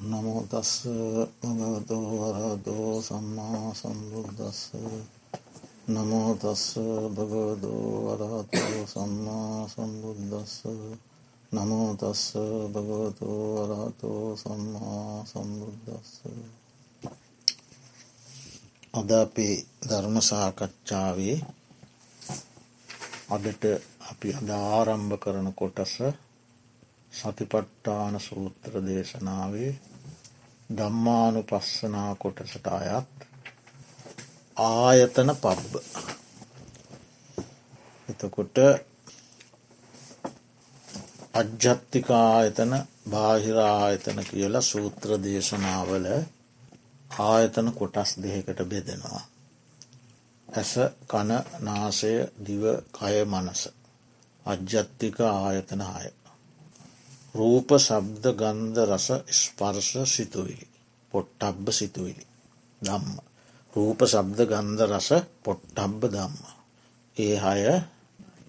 නමෝතස්ස භගවතෝ වරදෝ සම්මා සම්බුද්දස්ස. නමෝතස්ස භගවදෝ වරහතෝ සම්මා සම්බුද්දස්ස. නමෝතස්ස භගවතෝ වරහතෝ සම්මා සම්බුද්දස්ස. අද අපේ ධර්ම සාකච්ඡාවේ අදට අපි අද ආරම්භ කරන කොටස සතිපට්ටාන සූත්‍ර දේශනාවේ දම්මානු පස්සනා කොටසට අයත් ආයතන පබ්බ එතකොට අජ්ජත්තිකායතන බාහිරායතන කියලා සූත්‍ර දේශනාවල ආයතන කොටස් දෙකට බෙදෙනවා. ඇස කන නාසය දිව කය මනස අජ්ජත්තික ආයතන හය. රූප ශබ්ද ගන්ධ රස ස්පර්ශ සිතුවිලි පොට්ටබ්බ සිතුවිලි දම්ම. රූප ශබ්ද ගන්ධ රස පොට්ටබ්බ දම්ම. ඒ හය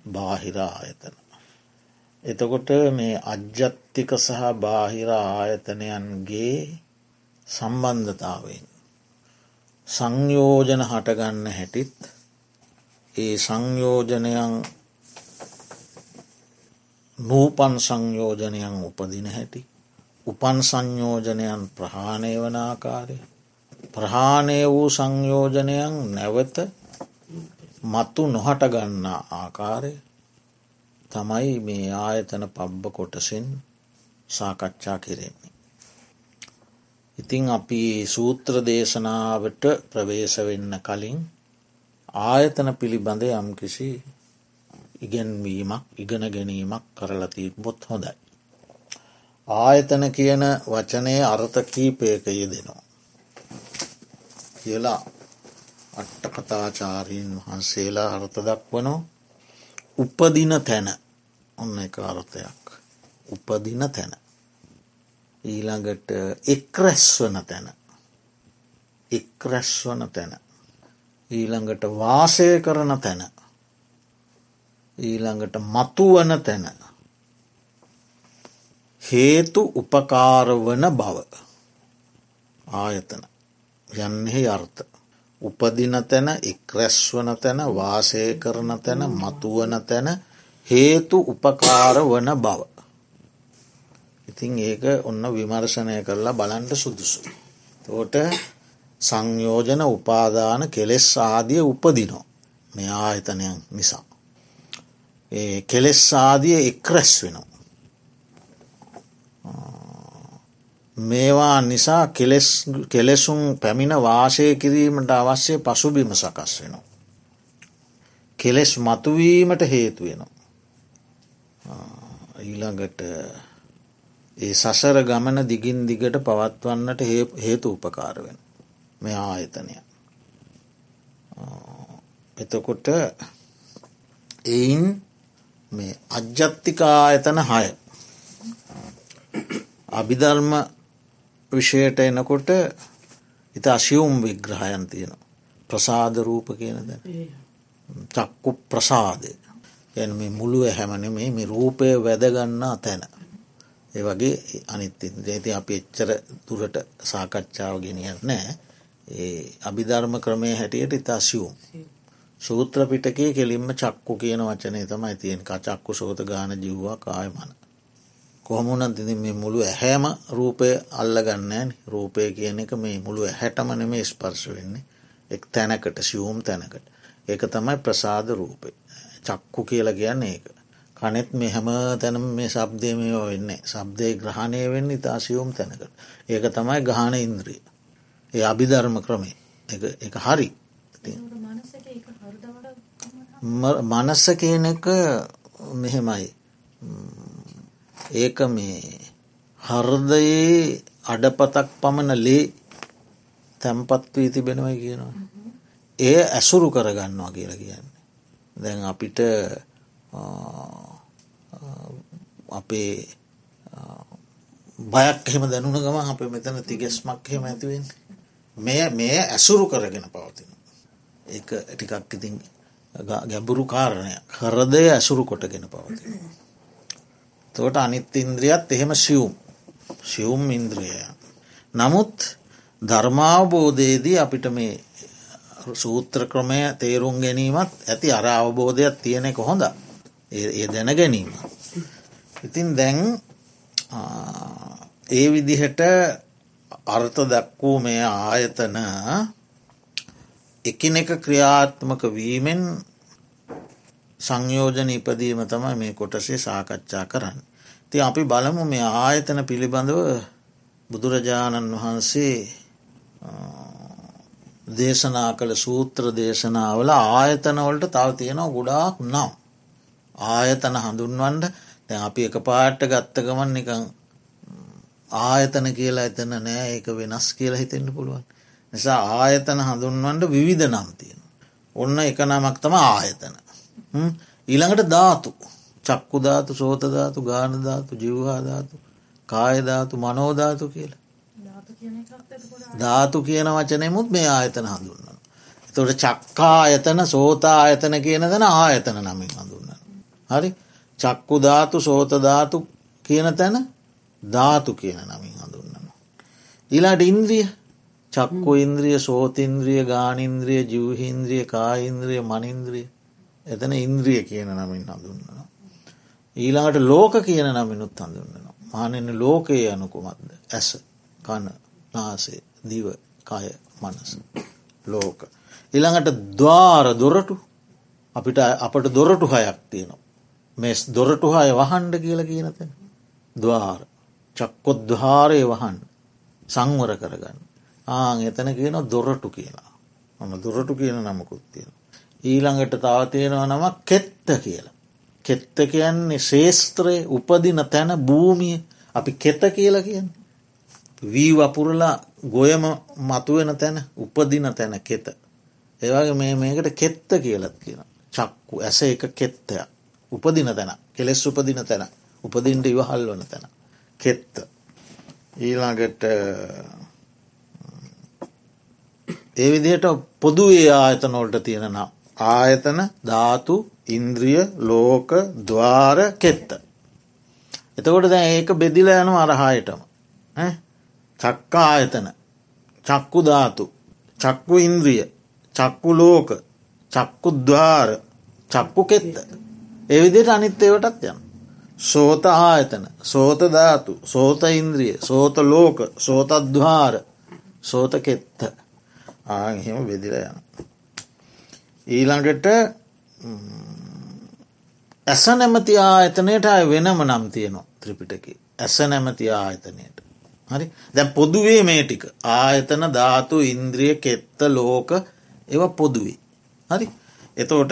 බාහිර ආයතන. එතකොට මේ අජ්ජත්තික සහ බාහිර ආයතනයන්ගේ සම්බන්ධතාවෙන්. සංයෝජන හටගන්න හැටිත් ඒ සංයෝජනයන් නූපන් සංයෝජනයන් උපදින හැටි. උපන් සංයෝජනයන් ප්‍රහාණය වන ආකාරය. ප්‍රහාණය වූ සංයෝජනයන් නැවත මත්තු නොහට ගන්නා ආකාරය තමයි මේ ආයතන පබ්බ කොටසින් සාකච්ඡා කෙරෙන්නේ. ඉතිං අපි සූත්‍ර දේශනාවට ප්‍රවේශ වෙන්න කලින් ආයතන පිළිබඳ යම්කිසි ඉගැන්වීමක් ඉගෙන ගැනීමක් කරලතිබොත් හොඳයි. ආයතන කියන වචනය අර්ථ කීපයක යෙදෙනවා. කියලා අට්ටකතාචාරීන් වහන්සේලා අර්ථ දක්වනෝ උපදින තැන. ඔන්න එක අර්ථයක්. උපදින තැන. ඊළඟට එක්රැස්වන තැන. එක්රැස්වන තැන. ඊළඟට වාසය කරන තැන. ඊළඟට මතුවන තැන හේතු උපකාරවන බව ආයතන යන්නෙහි අර්ථ උපදින තැන එක්රැස්වන තැන වාසය කරන තැන මතුවන තැන හේතු උපකාර වන බව. ඉතින් ඒක ඔන්න විමර්ශනය කරලා බලන්ට සුදුසු. තෝට සංයෝජන උපාදාන කෙලෙස් ආදිය උපදිනෝ මේ ආයතනයන් නිසා. කෙලෙස් ආදිය එක්රැස් වෙනවා. මේවා නිසා කෙලෙසුන් පැමිණ වාසය කිරීමට අවශ්‍ය පසුබිම සකස් වෙනවා. කෙලෙස් මතුවීමට හේතුවෙනවා. ඊළඟට ඒ සසර ගමන දිගින් දිගට පවත්වන්නට හේතු උපකාර වෙන මේ ආයතනය. එතකොට එයින් මේ අජ්ජත්තිකා එතන හය. අභිධර්ම විෂයට එනකොට ඉත අශියුම් විග්‍රහයන් තියෙන ප්‍රසාද රූප කියන ද චක්කු ප්‍රසාදය යන මේ මුළුව හැමන මේ රූපය වැදගන්නා තැන. ඒ වගේ අනිත්ති ජේති අපි එච්චර තුරට සාකච්ඡාව ගෙනියත් නෑ ඒ අභිධර්ම ක්‍රමය හැටියට ඉතා සියුම්. සූත්‍ර පිටකේ කෙලින්ම චක්කු කියන වචනය තමයි තියෙන් කචක්කු සෝත ගාන ජිව්වා කායමන. කොහමුණන් තිති මේ මුළු ඇහැම රූපය අල්ලගන්නෑන් රූපය කියන එක මේ මුළු හැටමන මේ ස්පර්ශ වෙන්නේ එක් තැනකට සියුම් තැනකට. ඒක තමයි ප්‍රසාද රූපය. චක්කු කියලා කියන්න ඒක. කනෙත් මේ හැම තැනම මේ සබ්දය මේ වෙන්නේ සබ්දය ග්‍රහණය වෙන්න ඉතා සියුම් තැනකට. ඒක තමයි ගාන ඉන්ද්‍රිය. ඒ අභිධර්ම ක්‍රමේ එක හරි. මනස්ස කියන එක මෙහෙමයි ඒක මේ හර්දයේ අඩපතක් පමණ ලේ තැම්පත් වී තිබෙනවයි කියනවා. ඒ ඇසුරු කරගන්නවා කියලා කියන්නේ. දැන් අපිට අපේ බයක් එහෙම දැනුන ගම අප මෙතන තිගෙස්මක් එහෙම ඇතිවෙන් මෙය මේ ඇසුරු කරගෙන පවතින. ඒ ටිකක් ඉතින් ගැඹුරු කාරණය හරදය ඇසුරු කොටගෙන පවති. තෝට අනිත් ඉන්ද්‍රියත් එහෙම සියුම් සියුම් ඉන්ද්‍රියය. නමුත් ධර්මාවබෝධයේදී අපිට මේ සූත්‍ර ක්‍රමය තේරුම් ගැනීමත් ඇති අර අවබෝධයක් තියෙනෙ කොහොඳ ඒ දැන ගැනීම. ඉතින් දැන් ඒ විදිහට අර්ථ දක්වූ මේ ආයතන එකිනෙක ක්‍රියාත්මක වීමෙන් සංයෝජන ඉපදීම තමයි මේ කොටසේ සාකච්ඡා කරන්න. ති අපි බලමු මේ ආයතන පිළිබඳව බුදුරජාණන් වහන්සේ දේශනා කළ සූත්‍ර දේශනාවල ආයතනවලට තව තියෙනවා ගොඩාක් නම්. ආයතන හඳුන්වන්ඩ තැ අපි එක පාට්ට ගත්තකමන් නිකං ආයතන කියලා එතන නෑ ඒක වෙනස් කියලා හිතෙන්න්න පුළුවන්. නිසා ආයතන හඳුන්වන්ට විවිධ නම් තියෙන. ඔන්න එක නමක් තම ආයතන. ඊළඟට ධාතු චක්කුධාතු සෝතධාතු ගානධාතු ජිව්හාධාතු කායධාතු මනෝධාතු කියලා. ධාතු කියන වචනෙමුත් මේ ආයතන හඳුන්නන. එතොට චක්කා අයතන සෝතා අයතන කියන දෙන ආයතන නමින් හඳුන්න. හරි චක්කුධාතු සෝතධාතු කියන තැන ධාතු කියන නමින් හඳුන්නනවා. ඊලාට ඉන්ද්‍රිය චක්කු ඉන්ද්‍රිය සෝතින්ද්‍රිය ගානින්ද්‍රිය ජීවහින්ද්‍රිය කායින්ද්‍රිය මනින්ද්‍රිය එතන ඉන්ද්‍රිය කියන නමින් හඳුන්නවා. ඊළඟට ලෝක කියන නමිනුත් හඳුන්නවා. මානෙන ලෝකයේ යනුකුමක්ද ඇස කන නාසේ දිව කය මනස ලෝක. ඉළඟට දවාර දොරටු අපිට අපට දොරටු හයක් තියෙනවා. මෙස් දොරටු හය වහන්ඩ කියල කියනතැන. දවාර චක්කොත් දහාරය වහන් සංවර කරගන්න. ආං එතන කියන දොරටු කියලා. මම දොරටු කියන නමකුත් තියෙන. ඊළඟට තවතියෙනවා නම කෙත්ත කියලා. කෙත්ත කියන්නේ ශේස්ත්‍රයේ උපදින තැන භූමිය අපි කෙත කියලා කියන්න. වී වපුරලා ගොයම මතුවෙන තැන උපදින තැන කෙත. ඒවගේ මේ මේකට කෙත්ත කියලත් කියන. චක්කු ඇස එක කෙත්තයක්. උපදින තැන කෙලෙස් උපදින තැන උපදින්ට ඉවහල් වන තැන. කෙත්ත. ඊළඟට ඒ විදිහට පොදුවේ ආයතනොල්ට තියෙනනම්. ආයතන ධාතු ඉන්ද්‍රිය ලෝක දවාර කෙත්ත. එතකොට දැ ඒක බෙදිල යනු අරහායටම. චක්කා ආයතන චක්කු ධාතු චක්කු ඉන්ද්‍රිය චක්කු ලෝක චක්කුද්වාර චක්කු කෙත්ත. එවිදිට අනිත්තේවටත් යන. සෝත ආයතන සෝත ධාතු සෝත ඉන්ද්‍රිය සෝත ලෝක සෝතද්වාර සෝත කෙත්ත ආහෙම බෙදිල යන. ඊළඟට ඇස නැමති ආයතනයට අය වෙනම නම් තියනවා ත්‍රිපිටක ඇස නැමති ආයතනයට. හරි දැ පොදුවේ මේ ටික ආයතන ධාතු ඉන්ද්‍රිය කෙත්ත ලෝක ඒව පොදුවේ. හරි එතෝට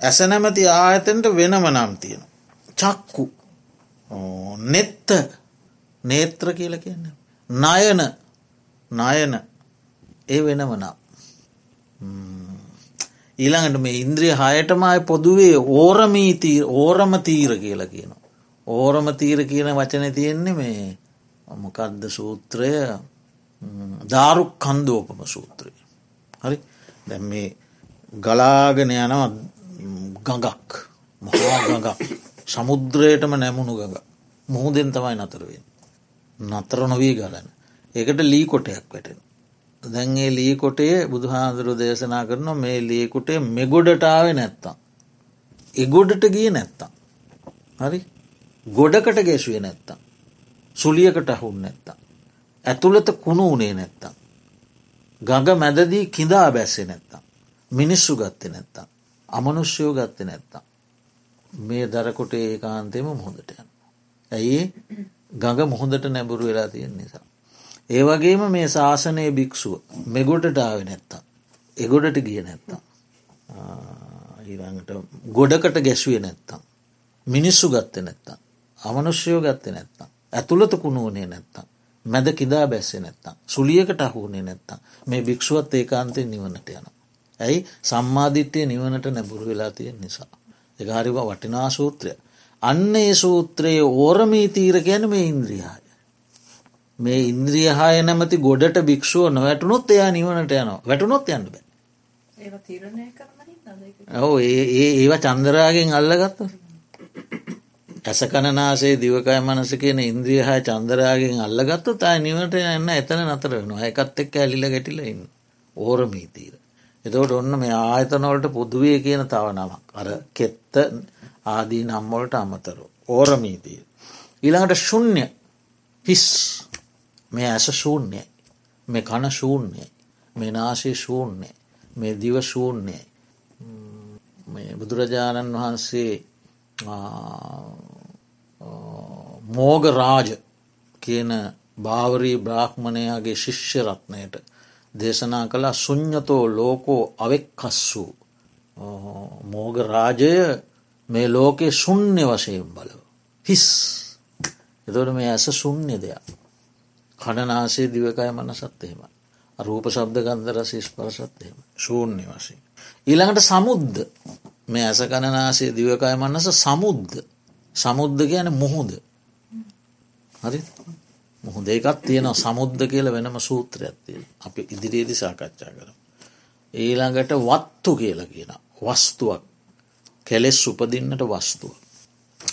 ඇස නැමති ආයතනට වෙනම නම් තියෙන. චක්කු නෙත්ත නේත්‍ර කියල කියන්න. නයන නයන ඒ වෙනම නම්. ඊළඟට මේ ඉන්ද්‍රිය හයටමයි පොදුවේ ඕරමීතීර ඕරම තීර කියලා කියන. ඕරම තීර කියන වචන තියෙන්නේ මේ මොකක්ද සූත්‍රය ධාරුක් කන්දෝපම සූත්‍රය. හරි දැ මේ ගලාගෙන යනව ගඟක් මහා ගඟක් සමුද්‍රයටම නැමුණු ගඟ මුහුදෙන් තමයි නතරවෙන්. නතර නොවී ගලන්න. ඒකට ලී කොටයක් වැටෙන. දැන්ගේ ලීකොටේ බුදුහාදුරු දේශනා කරන මේ ලීකුටේ මෙගොඩටාව නැත්තම්. එගොඩට ගිය නැත්තම්. හරි ගොඩකට ගෙසුවේ නැත්තම්. සුලියකට අහුන් නැත්තම්. ඇතුළත කුණු වනේ නැත්තම්. ගඟ මැදදී කිඳා බැස්සේ නැත්තම්. මිනිස්සු ගත්තේ නැත්තම්. අමනුෂ්‍යයෝ ගත්ත නැත්තම්. මේ දරකොට ඒ කාන්තයම මුහොදට යන්න. ඇයි ගඟ මුහොදට නැබුරු වෙලා තියෙන නිසා. ඒ වගේම මේ ශාසනය භික්‍ෂුව මෙගොඩට ආව නැත්තම්. එගොඩට ගිය නැත්තම්. ඊළඟට ගොඩකට ගැසුවේ නැත්තම්. මිනිස්සු ගත්ත නැත්තම්. අමනුෂ්‍යයෝ ගත්ත නැත්තම්. ඇතුළත කුණුවනේ නැත්තම්. මැද කිදා බැස්සේ නැත්තම්. සුලියකට අහුනේ නැත්තම්. මේ භික්ෂුවත් ඒකාන්තය නිවනට යන. ඇයි සම්මාධිට්‍යය නිවනට නැබුරු වෙලා තියෙන නිසා. එගාරිව වටිනා සූත්‍රය. අන්න ඒ සූත්‍රයේ ඕරමී තීර ගැන මේ ඉන්ද්‍රියයි. මේ ඉන්ද්‍රිය හාය නැමති ගොඩට භික්ෂුව නොවැටුනොත් එයා නිවනට යනවා. වැටුනොත් යන්න බෑ. ඔව ඒ ඒවා චන්දරාගෙන් අල්ලගත්ත. ඇස කණනාසේ දිවකයි මනස කියන ඉන්ද්‍රිය හා චන්දරාගෙන් අල්ලගත්තු තා නිවට එන්න එතන නතර වෙනවා. එකත් එක්ක ඇලිල ගැටිලඉන්න ඕරමීතීර. එතවට ඔන්න මේ ආයතනවලට පුදුවේ කියන තව නමක්. අර කෙත්ත ආදී නම්මොලට අමතරු ඕරමීතීර. ඊළඟට ශුන්්‍ය. හිස් මේ ඇස ශූන්‍යයි. මේ කණ ශූන්‍යයි. මේ නාශය ශූන්‍යය. මේ දිව ශූන්‍යයි. මේ බුදුරජාණන් වහන්සේ මෝග රාජ කියන භාවරී බ්‍රාහ්මණයාගේ ශිෂ්‍ය රත්නයට දේශනා කළ සුඥතෝ ලෝකෝ අවෙක්කස් වූ මෝග රාජය මේ ලෝකෙ ශුන්්‍ය වශයෙන් බලව. හිස්. එතොට මේ ඇස ශුන්්‍ය දෙයක්. කඩනාසේ දිවකය මනසත් එහෙම. රූප ශබ්ද ගන්ධර ශිෂ්පරසත් එහෙම ශූන්‍ය වශයෙන්. ඊළඟට සමුද්ද මේ ඇස කණනාසේ දිවකය මන්නස සමුද්ද සමුද්ද කියන මුහුද හරි මුහුද එකත් තියෙන සමුද්ද කියල වෙනම සූත්‍රයක්තිය අපි ඉදිරියේදි සාකච්ඡා කර. ඊළඟට වත්තු කියල කියන වස්තුවක් කෙලෙස් උපදින්නට වස්තුව.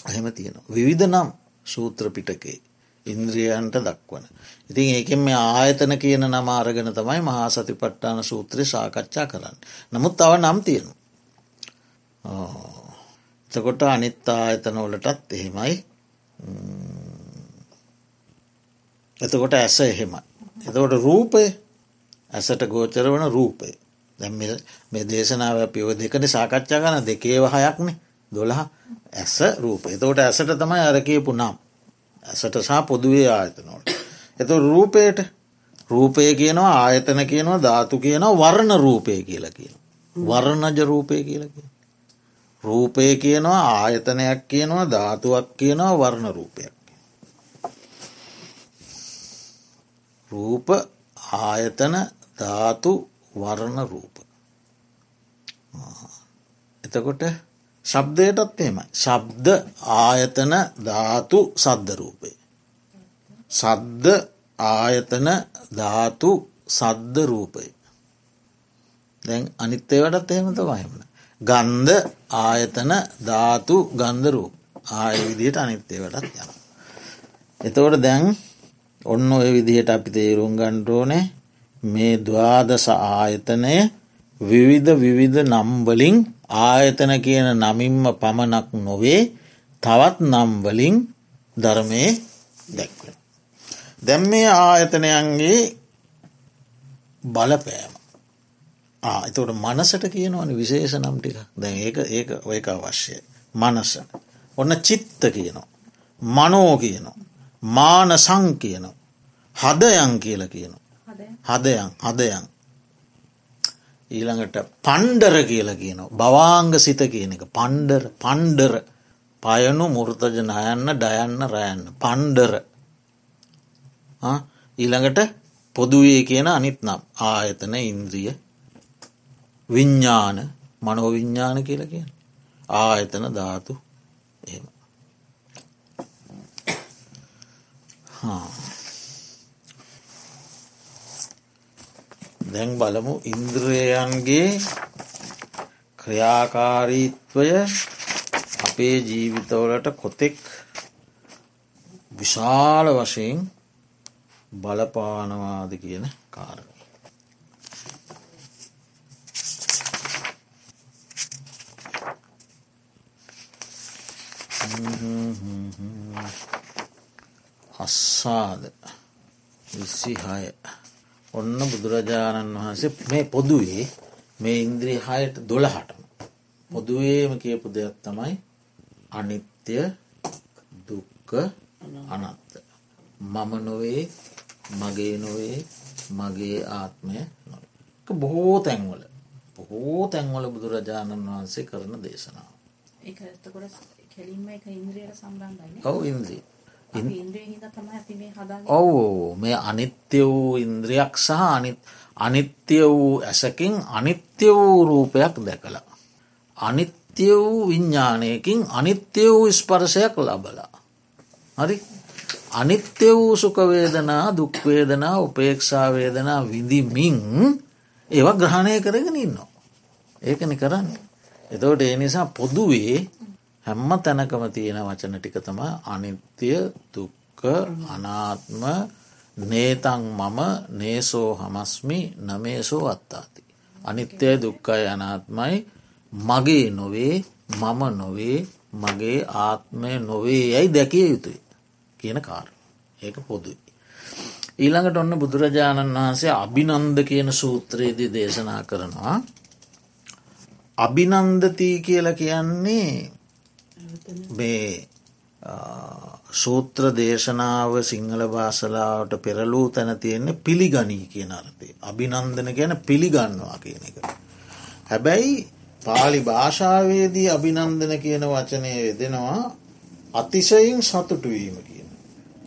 එහෙම තියෙන. විවිධ නම් සූත්‍ර පිටකේ ඉන්ද්‍රියන්ට දක්වන. ඉතින් ඒකෙන් මේ ආයතන කියන නම අරගෙන තමයි මහා සති පට්ටාන සූත්‍රය සාකච්ඡා කරන්න. නමුත් තව නම් තියෙනු. එතකොට අනිත් ආයතනවලටත් එහෙමයි එතකොට ඇස එහෙමයි. එතකොට රූපය ඇසට ගෝචර වන රූපය දැ මේ දේශනාව පියව දෙකන සාකච්ඡා ගන දෙකේව හයක්නේ දොළහ ඇස රූප එතකොට ඇසට තමයි අරකයපු නම් ඇසට සහ පොදුවේ ආයතනෝට. එත රූපයට රූපය කියනවා ආයතන කියනවා ධාතු කියනවා වර්ණ රූපය කියලා කියන. වර්ණජ රූපය කියලා කිය. රූපය කියනවා ආයතනයක් කියනවා ධාතුවක් කියනවා වර්ණ රූපයක්. රූප ආයතන ධාතු වර්ණ රූප. එතකොට ශබ්දයටත් එහෙමයි. ශබ්ද ආයතන ධාතු සද්ධරූපේ. සද්ද ආයතන ධාතු සද්ධ රූපය. දැන් අනිත්තේවටත් එහෙමත වයමන. ගන්ධ ආයතන ධාතු ගන්ධරූ ආය විදියට අනිත්තේවටත් යන. එතවට දැන් ඔන්න ඔය විදිහට අපි තේරුම් ගණ්ඩෝනේ මේ දවාදස ආයතනය විවිධ විවිධ නම්වලින් ආයතන කියන නමින්ම පමණක් නොවේ. තවත් නම්වලින් ධර්මය දැක්වෙන. දැම් මේ ආයතනයන්ගේ බලපෑම. එතට මනසට කියනවන විශේෂ නම් ටික. දැන් ඒක ඒක ඒක අවශ්‍යය. මනස. ඔන්න චිත්ත කියනවා. මනෝ කියනවා. මාන සං කියනවා. හදයන් කියල කියනවා. හදයන් හදයන් ඊළඟට පණ්ඩර කියල කියනවා. බවාංග සිත කියන එක. පණ්ඩර පණ්ඩර. පයනු මුෘතජන අයන්න ඩයන්න රෑන්න පණ්ඩර. ඊළඟට පොදුවේ කියන අනිත් නම්. ආයතන ඉන්ද්‍රිය විඤ්ඥාන මනෝවිඤ්ඥාන කියල කිය ආයතන ධාතු. එම දැන් බලමු ඉන්ද්‍රයන්ගේ ක්‍රියාකාරීත්වය අපේ ජීවිතවලට කොතෙක් විශාල වශයෙන් බලපානවාද කියන කාරණ. අස්සාද විසිහය ඔන්න බුදුරජාණන් වහන්සේ මේ පොදුවේ මේ ඉන්ද්‍රී හයට දොළහටම. පොදුවේම කියපු දෙයක් තමයි අනිත්‍ය දුක්ක අනත්ත මම නොවේ මගේ නොවේ මගේ ආත්මය නො බොහෝ තැන්වල. බොහෝ තැන්වල බුදුරජාණන් වහන්සේ කරන දේශනාව. ඔව ඉන්ද්‍රී ඔවු මේ අනිත්‍ය වූ ඉන්ද්‍රියක් සහ අනිත්‍ය වූ ඇසකින් අනිත්‍ය වූ රූපයක් දැකලා. අනිත්‍ය වූ විඤ්ඥානයකින් අනිත්‍ය වූ ස්පර්ශයක් ලබලා. හරි අනිත්‍ය වූ සුකවේදනා දුක්වේදනා උපේක්ෂාවේදනා විඳිමින් ඒව ග්‍රහණය කරගෙන ඉන්නවා. ඒකන කරන්න. එතවට ඒ නිසා පොදුවේ හැම්ම තැනකම තියෙන වචන ටික තම අනිත්‍ය දුක්ක අනාත්ම නේතං මම නේසෝ හමස්මි නමේසෝ අත්තාති. අනිත්‍යය දුක්කයි අනාත්මයි මගේ නොවේ මම නොවේ මගේ ආත්මය නොවේ යැයි දැකිය යුතුයි කියන කාර ඒක පොදුයි. ඊළඟට ඔන්න බුදුරජාණන් වහන්සේ අභිනන්ද කියන සූත්‍රයේදී දේශනා කරනවා අභිනන්දතිී කියල කියන්නේ මේ සූත්‍ර දේශනාව සිංහල භාසලාවට පෙරලූ තැන තියෙන්නේ පිළිගනී කියන අර්ථය. අභිනන්දන ගැන පිළිගන්නවා කියන එක. හැබැයි පාලි භාෂාවේදී අභිනන්දන කියන වචනය යෙදෙනවා අතිශයින් සතුටුවීම කියන.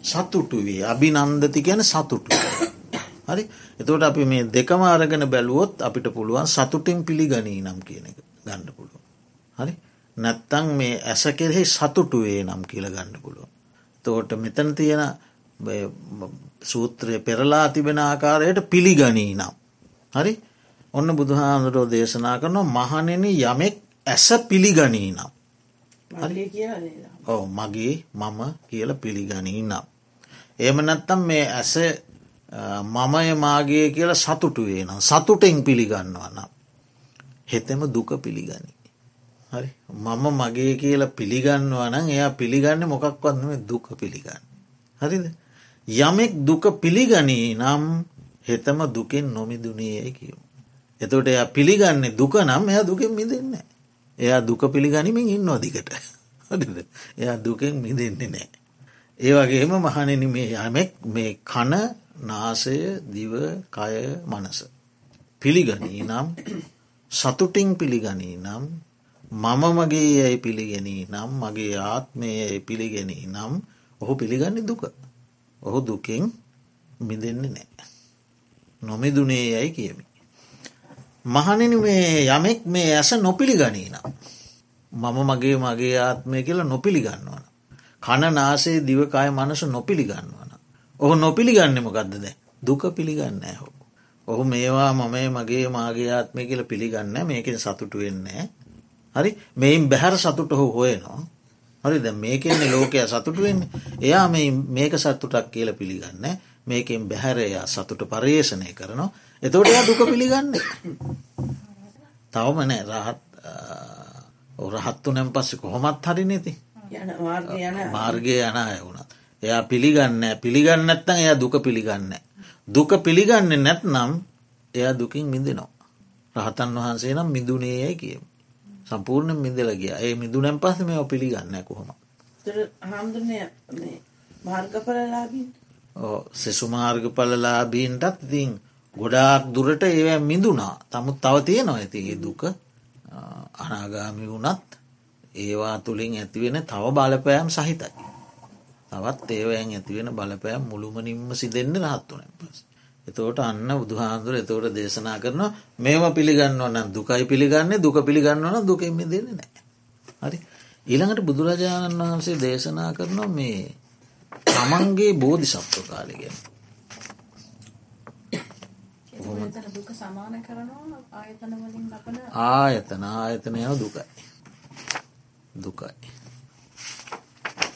සතුටු වී අභිනන්දති ගැන සතුටු. හරි එතවට අපි මේ දෙකම අරගෙන බැලුවොත් අපිට පුළුවන් සතුටින් පිළිගනී නම් කියන එක ගණ්ඩ පුළුව. හරි නැත්තං මේ ඇස කෙරෙහි සතුටුවේ නම් කියල ගන්න පුළුව. තෝට මෙතන තියෙන සූත්‍රය පෙරලා තිබෙන ආකාරයට පිළිගනී නම්. හරි ඔන්න බුදුහාමුදුරෝ දේශනා කරනවා මහනෙන යමෙක් ඇස පිළිගනී නම්. ඕ මගේ මම කියල පිළිගනී නම්. ඒම නැත්තම් මේ ඇස මමය මාගේ කියල සතුටුවේ නම් සතුටෙන් පිළිගන්නවා නම්. හෙතෙම දුක පිළිගනි. හරි මම මගේ කියලා පිළිගන්නවා නම් එයා පිළිගන්න මොකක්වත්ම දුක පිළිගන්න. හරිද. යමෙක් දුක පිළිගනී නම් හෙතම දුකෙන් නොමිදුනේය කියමු. එතකොට එයා පිළිගන්නේ දුක නම් එය දුකෙන් මිදන්න. එයා දුක පිළිගනිමින් ඉන්න අධිකට. හරිද එයා දුකෙන් මිදෙන්නේ නෑ. ඒ වගේම මහනෙන මේ යමෙක් මේ කන නාසය දිව කය මනස. පිළිගනී නම් සතුටින් පිළිගනී නම් මම මගේ යැයි පිළිගෙනී නම් මගේ ආත්මය යැයි පිළිගෙනී නම් ඔහු පිළිගන්න දුක. ඔහු දුකින් මිදෙන්නේ නෑ. නොමිදුනේ යැයි කියමි. මහනින මේ යමෙක් මේ ඇස නොපිළිගනී නම්. මම මගේ මගේ ආත්මය කියලා නොපිළිගන්නවන. කණ නාසේ දිවකාය මනස නොපිළිගන්නවන. ඔහු නොපිළිගන්න මොකක්දද දුක පිළිගන්න හෝ. ඔහු මේවා මමේ මගේ මාගේ ආත්මය කියල පිළිගන්න මේකෙන් සතුටු වෙන්නේ. හරි? මෙයින් බැහැර සතුට හෝ හොයනවා. හරි? ද මේකෙන්නේ ලෝකය සතුට වෙන්නේ. එයා මේක සත්තුටක් කියල පිළිගන්න. මේකෙන් බැහැරයා සතුට පර්යේෂණය කරනවා. එතවට එයා දුක පිළිගන්න. තවම නෑ. රහත් රහත්තු නැම් පස්සෙ කොහොමත් හරි නැති මාර්ගය යන අය. වුණත්. එයා පිළිගන්න පිළිගන්න නැත්තන් එයා දුක පිළිගන්න දුක පිළිගන්න නැත්නම් එයා දුකින් මිදෙනවා. රහතන් වහන්සේ නම් මිදුනේ යයි කියම සම්පූර්ණ මිදල ගිය ඒ මිදුනම් පස මේ පිළිගන්න කොහොම සෙසු මාර්ගඵලලාබීන්ටත් ඉතින් ගොඩාක් දුරට ඒව මිදුනා තමුත් තව තියෙනවා ඇතිගේ දුක අනාගාමි වුනත් ඒවා තුළින් ඇතිවෙන තව බලපෑම් සහිතයි. තවත් ඒවෑන් ඇතිවෙන බලපෑම් මුළුමනින්ම සිදෙන්න්න රහත්තුනෙන් පස්. එතෝට අන්න බුදුහාන්දුර එතෝට දේශනා කරන මේම පිළිගන්නවන දුකයි පිළිගන්නේ දුක පිළිගන්නවන දුකෙම දෙන්න නෑ. හරි ඊළඟට බුදුරජාණන් වහන්සේ දේශනා කරනවා මේ තමන්ගේ බෝධි සප්ත කාලිගෙන. ආයතන ආයතනය දුකයි. දුකයි.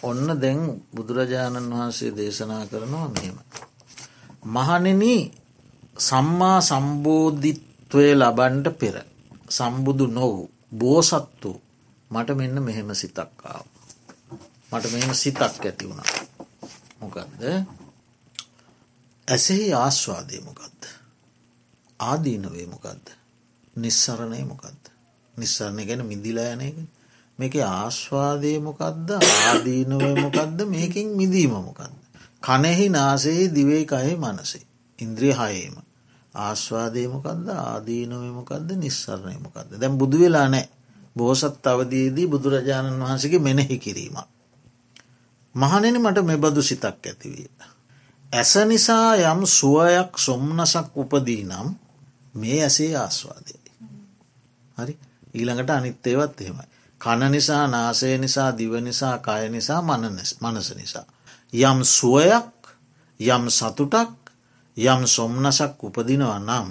ඔන්න දැන් බුදුරජාණන් වහන්සේ දේශනා කරනවා මෙහෙම. මහනෙන සම්මා සම්බෝධිත්වය ලබන්ඩ පෙර සම්බුදු නොවූ බෝසත්තු මට මෙන්න මෙහෙම සිතක්කාව. මට මෙහෙම සිතක් ඇති වුණා. මොකක්ද ඇසෙහි ආශ්වාදය මොකක්ද. ආදීනවේ මොකක්ද. නිස්සරණය මොකක්ද. නිස්සරණය ගැන මිදිලා යනයගෙන මේක ආශ්වාදය මොකක්ද ආදීනවේ මොකක්ද මේකින් මිදීම මොකක්ද. කනෙහි නාසේ දිවේ කහහි මනසේ. ඉන්ද්‍රිය හයේම. ආශ්වාදය මොකක්ද ආදීනවේ මොකක්ද නිස්සරණය මොකක්ද. දැම් බුදු වෙලා නෑ බෝසත් අවදයේදී බුදුරජාණන් වහන්සගේ මෙනෙහි කිරීමක්. මහනෙන මට මෙබදු සිතක් ඇතිවිය. ඇස නිසා යම් සුවයක් සොම්නසක් උපදී නම් මේ ඇසේ ආස්වාදයයි. හරි ඊළඟට අනිත්තේවත් එහෙමයි. කණ නිසා නාසය නිසා දිව නිසා කය නිසා මනස නිසා. යම් සුවයක් යම් සතුටක් යම් සොම්නසක් උපදිනවා නම්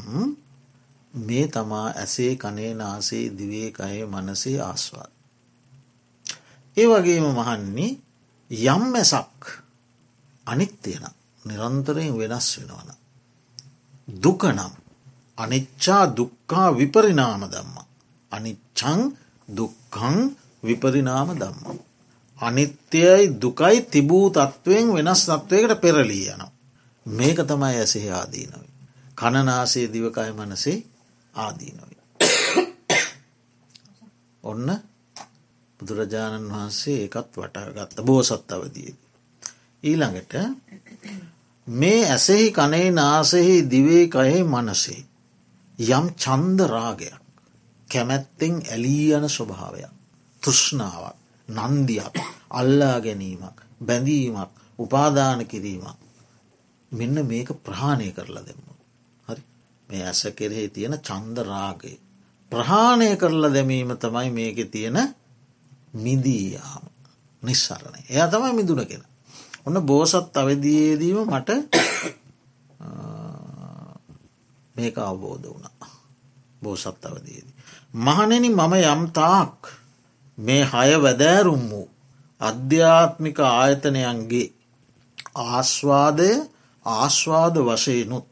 මේ තමා ඇසේ කනේ නාසේ දිවේ කයේ මනසේ ආස්වාද. ඒ වගේම මහන්නේ යම් මැසක් අනිත්‍යයන නිරන්තරයෙන් වෙනස් වෙනවන. දුකනම් අනිච්චා දුක්කා විපරිනාම දම්ම. අනිච්චං දුක්කං විපරිනාම දම්ම. අනිත්‍යයයි දුකයි තිබූ තත්ත්වයෙන් වෙනස් තත්වයකට පෙරලී යන. මේක තමයි ඇසෙහි ආදීනොයි. කණනාසේ දිවකය මනසේ ආදීනොයි. ඔන්න බුදුරජාණන් වහන්සේ ඒකත් වටාගත්ත බෝසත් අවදී. ඊළඟට මේ ඇසෙහි කනේ නාසෙහි දිවේ කයෙහි මනසේ. යම් චන්ද රාගයක් කැමැත්තෙන් ඇලී යන ස්වභාවයක්. තෘෂ්ණාවක් නන්දියක් අල්ලා ගැනීමක් බැඳීමක් උපාදාන කිරීමක් මෙන්න මේක ප්‍රහාණය කරලා දෙන්න. හරි මේ ඇස කෙරෙහි තියෙන චන්ද රාගය. ප්‍රහාණය කරලා දැමීම තමයි මේක තියෙන මිදීයාම නිස්සරණය. එය තමයි මිදුන කෙන. ඔන්න බෝසත් අවදයේදීම මට මේක අවබෝධ වුණා. බෝසත් අවදයේදී. මහනෙන මම යම්තාක් මේ හය වැදෑරුම් වූ අධ්‍යාත්මික ආයතනයන්ගේ ආස්වාදය ආශ්වාද වශයනුත්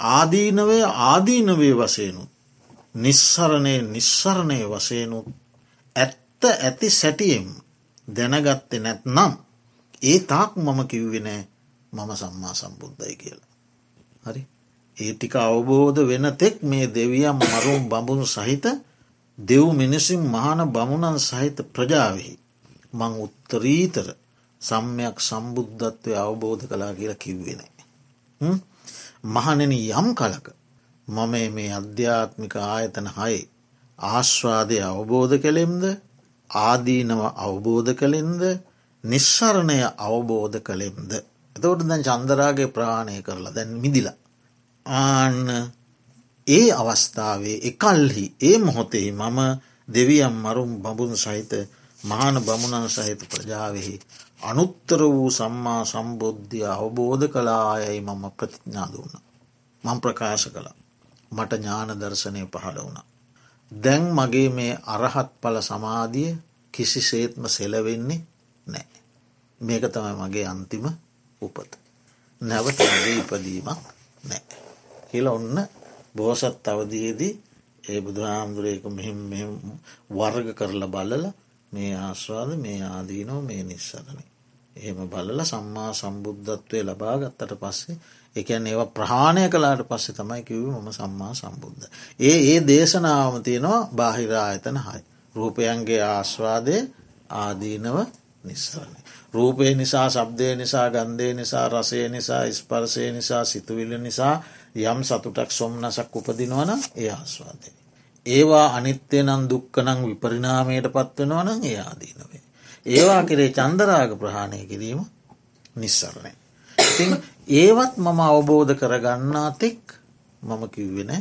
ආදීනවේ ආදීනවේ වශයනුත් නිස්සරණය නිස්සරණය වශයනුත් ඇත්ත ඇති සැටියෙම් දැනගත්තෙ නැත්නම් ඒ තාක් මම කිව්වෙනෑ මම සම්මා සම්බුද්ධයි කියලා. හරි ඒ ටික අවබෝධ වෙන තෙක් මේ දෙවියම් මරුම් බඹුණු සහිත දෙව් මිනිසින් මහන බමුණන් සහිත ප්‍රජාවෙහි මං උත්තරීතර සම්මයක් සම්බුද්ධත්වය අවබෝධ කලා කියලා කිව්වෙන. මහනෙන යම් කලක මම මේ අධ්‍යාත්මික ආයතන හයි ආශ්වාදය අවබෝධ කළෙම්ද ආදීනව අවබෝධ කළෙන්ද නිශ්සරණය අවබෝධ කළෙම්ද. එතවට දැන් චන්දරාගේ ප්‍රාණය කරලා දැන් මිදිලා. ආන්න ඒ අවස්ථාවේ එකල්හි ඒ මොහොතේ මම දෙවියම් මරුම් බඹුන් සහිත මහන බමුණන් සහිත ප්‍රජාවෙහි අනුත්තර වූ සම්මා සම්බුද්ධිය අවබෝධ කලායයි මම ප්‍රතිඥා දුන්න. මං ප්‍රකාශ කළ මට ඥාන දර්ශනය පහළ වුණ. දැන් මගේ මේ අරහත් පල සමාධිය කිසි සේත්ම සෙලවෙන්නේ නෑ. මේක තමයි මගේ අන්තිම උපත. නැවත මගේ ඉපදීමක් නෑ. කියල ඔන්න බෝසත් අවදයේදී ඒ බුදුහාමුදුරේක මෙ වර්ග කරලා බලල මේ ආස්වාද මේ ආදීනෝ මේ නිස්සරණය. එහෙම බලල සම්මා සම්බුද්ධත්වය ලබා ගත්තට පස්සේ එකන් ඒව ප්‍රහාණය කලාට පස්සේ තමයි කිව් මම සම්මා සම්බුද්ධ. ඒ ඒ දේශනාවම තියෙනවා බාහිරා ඇතන හයි. රූපයන්ගේ ආස්වාදය ආදීනව නිස්සරණය. රූපය නිසා සබ්දය නිසා ගන්ධය නිසා රසය නිසා ස්පර්සය නිසා සිතුවිල්ල නිසා යම් සතුටක් සොම්නසක් උපදිනවන ඒ ආස්වාදය. ඒවා අනිත්‍යය නම් දුක්කනං විපරිනාමයට පත්වෙනවන ඒ ආදීනවේ. ඒවා කරේ චන්දරාග ප්‍රහාණය කිරීම නිස්සරණය. ඉතින් ඒවත් මම අවබෝධ කරගන්නා තෙක් මම කිව්වෙන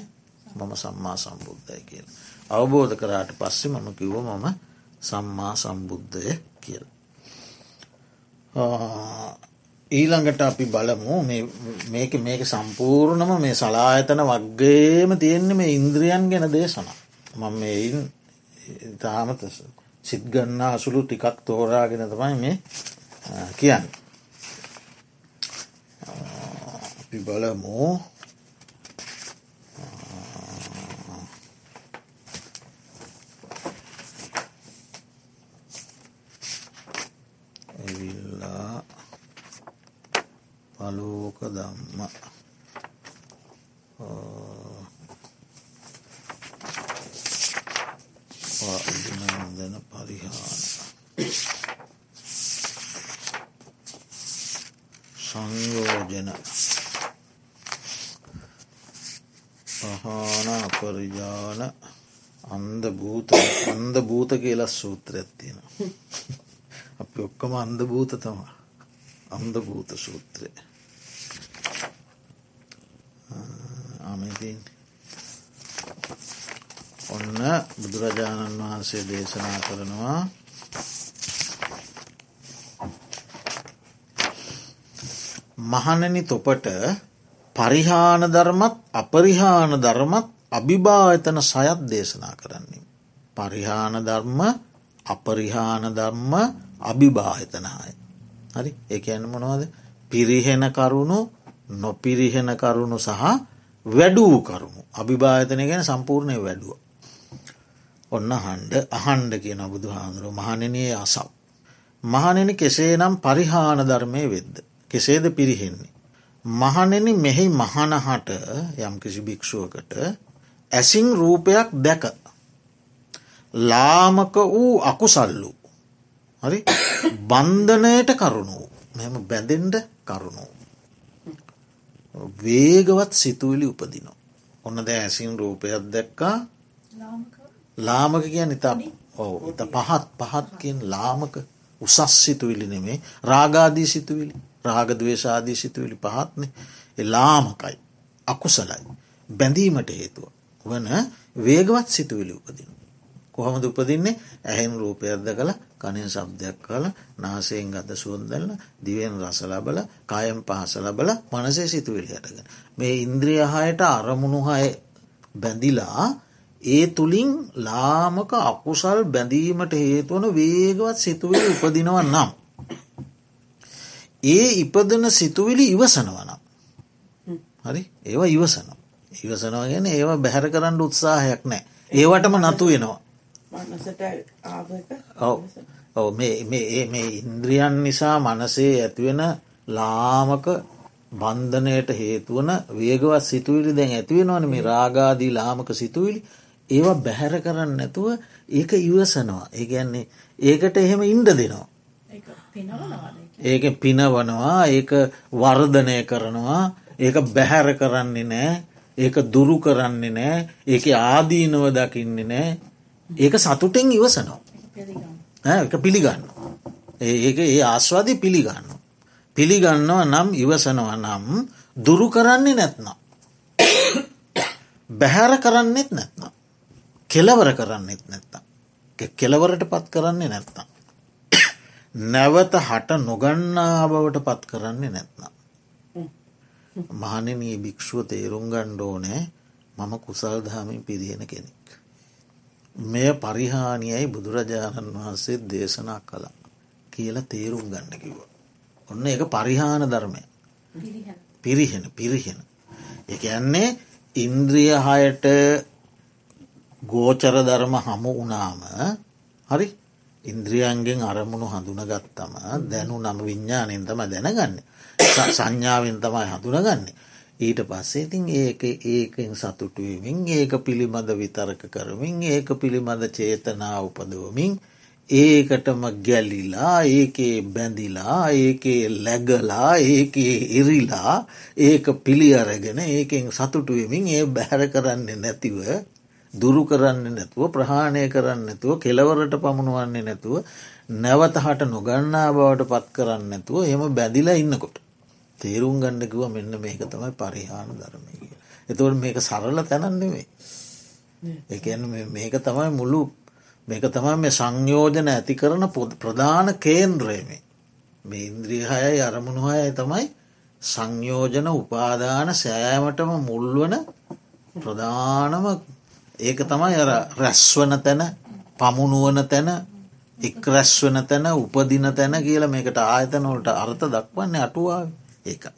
මම සම්මා සම්බුද්ධය කියල. අවබෝධ කරාට පස්සෙ මම කිව්ව මම සම්මා සම්බුද්ධය කියල. ඊළඟට අපි බලමු මේක මේක සම්පූර්ණම මේ සලායතන වක්ගේම තියෙන්නේ මේ ඉන්ද්‍රියන් ගැන දේශන. මම මෙයින් තාමත සිත් ගන්න අසුළු ටිකක් තෝරාගෙන තමයි මේ කියන්න. අපි බලමු පලෝක දම්ම අභිනන්දන පරිහාන. සංයෝජන. පහන අපරිජාන අන්ද භූත අන්ද භූත කියල සූත්‍රයක් තියෙන අපි ඔක්කම අන්ද භූත තමා අන්ද භූත සූත්‍රය ආමතින් ඔන්න බුදුරජාණන් වහන්සේ දේශනා කරනවා මහණනි තොපට පරිහාන ධර්මත් අපරිහාන ධර්මත් අභිභායතන සයත් දේශනා කරන්නේ. පරිහාන ධර්ම අපරිහාන ධම්ම අභිභාහිතනහයි. හරි එක ඇන්න මොනවද පිරිහෙන කරුණු නොපිරිහෙන කරුණු සහ වැඩූ කරුණු අභිභායතනය ගැන සම්පූර්ණය වැඩුව. ඔන්න හන්ඩ අහන්ඩ කියන බුදු හාදුරුව මහනනයේ අසක්. මහනෙන කෙසේ නම් පරිහාන ධර්මය වෙද්ද. කෙසේද පිරිහෙන්නේ. මහනෙන මෙහි මහනහට යම් කිසි භික්ෂුවකට ඇසින් රූපයක් දැක. ලාමක වූ අකුසල්ලු. හරි බන්ධනයට කරුණු මෙම බැඳෙන්ඩ කරුණු. වේගවත් සිතුවිලි උපදිනවා. ඔන්න ද ඇසින් රූපයක් දැක්කා. ලාමක. කිය නිතා ඔව ඉත පහත් පහත්කින් ලාමක උසස් සිතුවිලි නෙමේ රාගාදී සිතුවිලි රාගදවේශාදී සිතුවිලි පහත්න ලාමකයි අකුසලයි බැඳීමට හේතුව වන වේගවත් සිතුවිලි උපදින. කොහොමද උපදින්නේ? ඇහෙන් රූපයක්ද කළ කනින් සබ්දයක් කල නාසයෙන් ගත සුවන්දල්ල දිවෙන් රසලබල කායම් පහස ලබල මනසේ සිතුවිලි හටගෙන. මේ ඉන්ද්‍රියහයට අරමුණුහය බැඳිලා ඒ තුළින් ලාමක අකුසල් බැඳීමට හේතුවන වේගවත් සිතුවිලි උපදිනව නම්. ඒ ඉපදන සිතුවිලි ඉවසනවනම්. හරි ඒවා ඉවසන. ඉවසනවා ගැන ඒවා බැහැර කරන්න උත්සාහයක් නෑ. ඒවටම නතු වෙනවා. මේ ඉන්ද්‍රියන් නිසා මනසේ ඇතිවෙන ලාමක බන්ධනයට හේතුවන වේගවත් සිතුවිලි දැන් ඇතිවෙනවන මේ රාගාදී ලාමක සිතුවිලි. ඒවා බැහැර කරන්න නැතුව ඒක ඉවසනවා. ඒගැන්නේ ඒකට එහෙම ඉන්ඩ දෙනවා. ඒක පිනවනවා ඒක වර්ධනය කරනවා. ඒක බැහැර කරන්නේ නෑ ඒක දුරු කරන්නේ නෑ ඒක ආදීනව දකින්නේ නෑ ඒක සතුටෙන් ඉවසනවා එක පිළිගන්න ඒක ඒ ආස්වාදී පිළිගන්න පිළිගන්නවා නම් ඉවසනවා නම් දුරු කරන්නේ නැත්නම්. බැහැර කරන්නෙත් නැත්නම්. කෙලවර කරන්නෙත් නැත්නම්. කෙලවරට පත් කරන්නේ නැත්නම්. නැවත හට නොගන්නා බවට පත් කරන්නේ නැත්නම්. මහනනී භික්‍ෂුව තේරුම් ගණ්ඩෝනෑ මම කුසල් දහමින් පිරිහෙන කෙනෙක්. මෙය පරිහානියයි බුදුරජාණන් වහන්සේ දේශනා කළා කියලා තේරුම් ගන්න කිව. ඔන්න එක පරිහාන ධර්මය. පිරිහෙන. පිරිහෙන. එක ඇන්නේ ඉන්ද්‍රිය හයට ගෝචර ධර්ම හමු වනාම හරි? ඉන්ද්‍රියන්ගෙන් අරමුණු හඳුනගත්තම දැනු නම විඤ්ඥානයෙන් තම දැනගන්න සංඥාවෙන් තමයි හඳුනගන්නේ ඊට පස්සේ ඉතින් ඒක ඒකෙන් සතුටුවමින් ඒක පිළිබඳ විතරක කරමින් ඒක පිළිබඳ චේතනා උපදවමින් ඒකටම ගැලිලා ඒකේ බැඳිලා ඒකේ läගලා ඒකේ ඉරිලා ඒක පිළි අරගෙන ඒකෙන් සතුටුවමින් ඒ බැහැර කරන්නේ නැතිව දුරු කරන්න නැතුව ප්‍රහාණය කරන්න නැතුව කෙලවරට පමුණුවන්නේ නැතුව නැවතහට නොගන්නා බවට පත් කරන්න නැතුව එම බැඳිලා ඉන්නකොට. තේරුම් ගණ්ඩකිව මෙන්න මේක තමයි පරිහාන ධර්මය කිය. එතවට මේක සරල තැනන්නෙමේ. එකන්න මේක තමයි මුළු මේක තමයි මේ සංයෝජන ඇති කරන ප්‍රධාන කේන්ද්‍රයමේ. මේ ඉන්ද්‍රියහයයි අරමුණුහයයි තමයි සංයෝජන උපාදාන සෑමටම මුල්වන ප්‍රධානම ඒක තමයි අර රැස්වන තැන පමුණුවන තැන එක් රැස්වන තැන උපදින තැන කියල මේකට ආයතනොලට අර්ථ දක්වන්නේ අටුවාව. ඒකයි.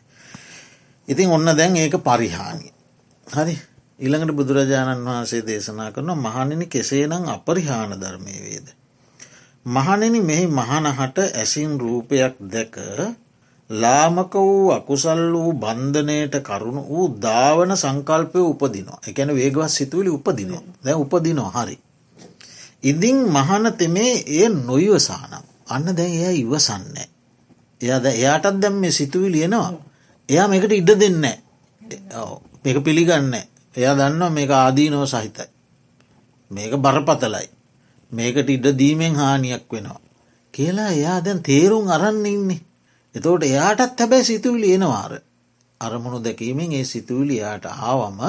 ඉතින් ඔන්න දැන් ඒක පරිහානිය. හරි ඉළඟට බුදුරජාණන් වහන්සේ දේශනා කරන මහනිනි කෙසේනම් අපරිහාන ධර්මය වේද. මහනෙන මෙහි මහනහට ඇසින් රූපයක් දැක ලාමක වූ අකුසල් වූ බන්ධනයට කරුණු වූ ධාවන සංකල්පය උපදිනවා එකැන වේගවත් සිතුවලි උපදිනවා දැ උපදිනවා හරි. ඉදිං මහන තෙමේ එය නොයිවසානම් අන්න දැන් එය ඉවසන්නේ. එයාද එයාටත් දැම් මේ සිතුවි ලියනවා එයා මේකට ඉඩ දෙන්න මේක පිළිගන්න එයා දන්නවා මේක ආදීනෝ සහිතයි. මේක බරපතලයි. මේකට ඉඩ දීමෙන් හානියක් වෙනවා. කියලා එයා දැන් තේරුම් අරන්න ඉන්නේ. එතෝට එයාටත් හැබැයි සිතුවිලි එනවාර අරමුණු දැකීමෙන් ඒ සිතුවිලි යාට ආවම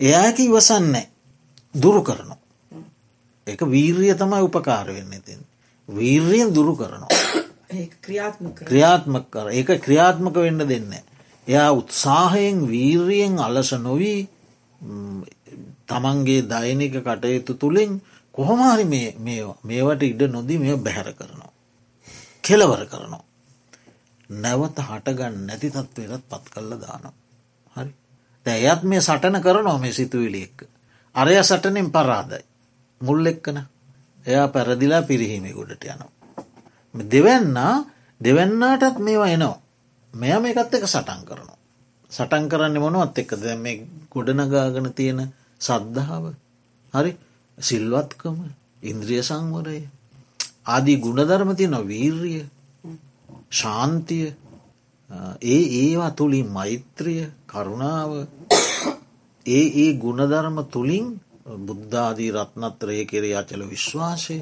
එයාක ඉවසන්නේ දුරු කරනවා. එක වීර්ය තමයි උපකාර වෙන්න තින් වීර්යෙන් දුරු කරනවා. ක්‍රියාත්මක කර ඒක ක්‍රියාත්මක වෙන්න දෙන්න. එයා උත්සාහයෙන් වීර්යෙන් අලස නොවී තමන්ගේ දෛනික කටයුතු තුළින් කොහොමහරි මේවට ඉඩ නොදී මෙ බැහැර කරනවා. කෙලවර කරනවා. නැවත හටගන්න නැති තත්වයටත් පත් කල්ල දානවා. හරි දැයත් මේ සටන කරනවා මේ සිතුවිලි එක්ක. අරය සටනෙන් පරාදයි. මුල් එක්කන එයා පැරදිලා පිරිහීමේ ගොඩට යනවා. දෙවන්න දෙවන්නටත් මේවා එනවා. මෙය මේකත් එක සටන් කරනවා. සටන් කරන්න මොනුවත් එක්ක දැ මේ ගොඩනගාගන තියෙන සද්ධාව හරි සිල්වත්කම ඉන්ද්‍රිය සංවරය ආදී ගුණධර්ම තියන වීර්රිය ශාන්තිය ඒ ඒවා තුළින් මෛත්‍රිය කරුණාව ඒ ඒ ගුණධර්ම තුළින් බුද්ධාදී රත්නත්‍රය කෙරේ අචල විශ්වාසය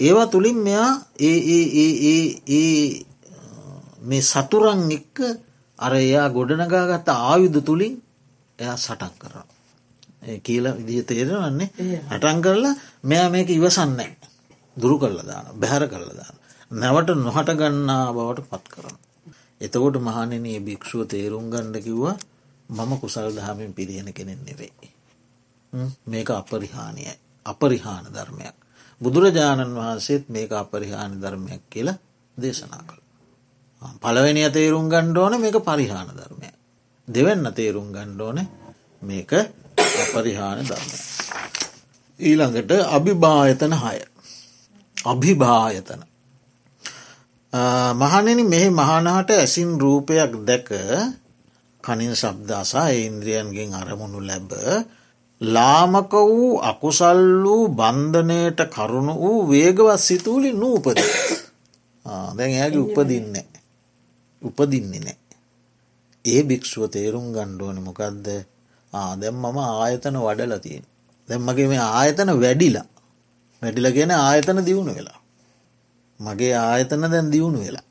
ඒවා තුළින් මෙයා ඒ මේ සතුරන් එක්ක අර එයා ගොඩනගාගත්ත ආයුධ තුළින් එයා සටක් කරා. කියල විදිහ තේරවන්නේ හටන් කරලා මෙයා මේක ඉවසන්නේ දුරු කරල දාන බැහැර කරල දාන. නැවට නොහට ගන්නා බවට පත් කරන. එතකොට මහනනයේ භික්ෂුව තේරුම් ගණ්ඩ කිව්වා මම කුසල් දහමින් පිරියෙන කෙනෙන් නෙවෙයි. මේක අපරිහානියයි අපරිහාන ධර්මයක්. බුදුරජාණන් වහන්සේත් මේක අපරිහානි ධර්මයක් කියලා දේශනා කළ. පළවෙනි තේරුම් ගණ්ඩෝන මේක පරිහාන ධර්මය. දෙවන්න තේරුම් ගණ්ඩෝන මේක අපරිහාන ධර්මය. ඊළඟට අභිභායතන හය. අභිභායතන. මහනෙන මෙහි මහනහට ඇසින් රූපයක් දැක කනින් සබ්දාසා ඉන්ද්‍රියන්ගෙන් අරමුණු ලැබ ලාමක වූ අකුසල් වූ බන්ධනයට කරුණු වූ වේගවත් සිතුූලි නූපද දැන් ඇගේ උපදින්නේ. උපදින්නේ නෑ. ඒ භික්ෂුව තේරුම් ගණ්ඩුවන මොකක්ද ආදැම් මම ආයතන වඩලතියෙන් දැම්මගේ මේ ආයතන වැඩිලා. වැඩිලගෙන ආයතන දියුණු වෙලා. මගේ ආයතන දැන් දියුණු වෙලා.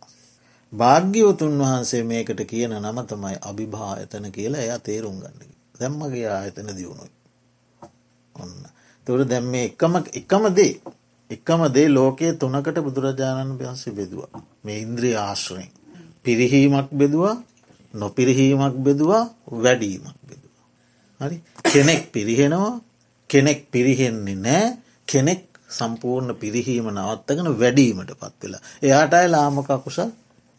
භාග්‍යවතුන් වහන්සේ මේකට කියන නම තමයි අභිභායතන කියලා එයා තේරුම් ගන්න. දැම්මගේ ආයතන දියුණුයි ඔන්න තුර දැම් මේ එකම එකම දේ එකම දේ ලෝකයේ තුනකට බුදුරජාණන් වහන්සේ බෙදවා මේ ඉන්ද්‍රී ආශ්‍රයෙන් පිරිහීමක් බෙදවා නොපිරිහීමක් බෙදවා වැඩීමක් බෙදවා. හරි කෙනෙක් පිරිහෙනවා කෙනෙක් පිරිහෙන්නේ නෑ කෙනෙක් සම්පූර්ණ පිරිහීම නවත්තගෙන වැඩීමට පත් වෙලා. එයාටයි ලාමකකුසල්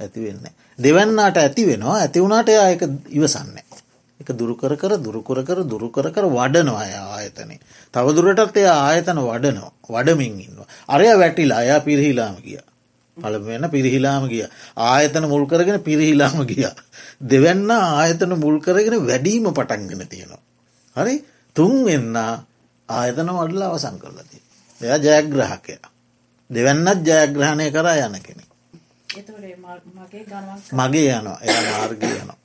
ඇතිවෙන්න. දෙවන්නට ඇති වෙනවා ඇති වුණට එයා එක ඉවසන්නේ. එක දුරුකර කර දුරුකර කර දුරුකර කර වඩනවා අය ආයතනය. තවදුරටත් එය ආයතන වඩනවා වඩමින් ඉන්නවා. අරය වැටිලා අයා පිරිහිලාම කිය. පළවෙන්න පිරිහිලාම ගිය. ආයතන මුල් කරගෙන පිරිහිලාම ගිය. දෙවන්න ආයතන මුල් කරගෙන වැඩීම පටන්ගෙන තියෙනවා. හරි තුන් වෙන්න ආයතන වඩල අවසං කරලති. එය ජයග්‍රහකය. දෙවන්නත් ජයග්‍රහණය කරා යන කෙනෙ. මගේ යනවා එය මාර්ග යනවා.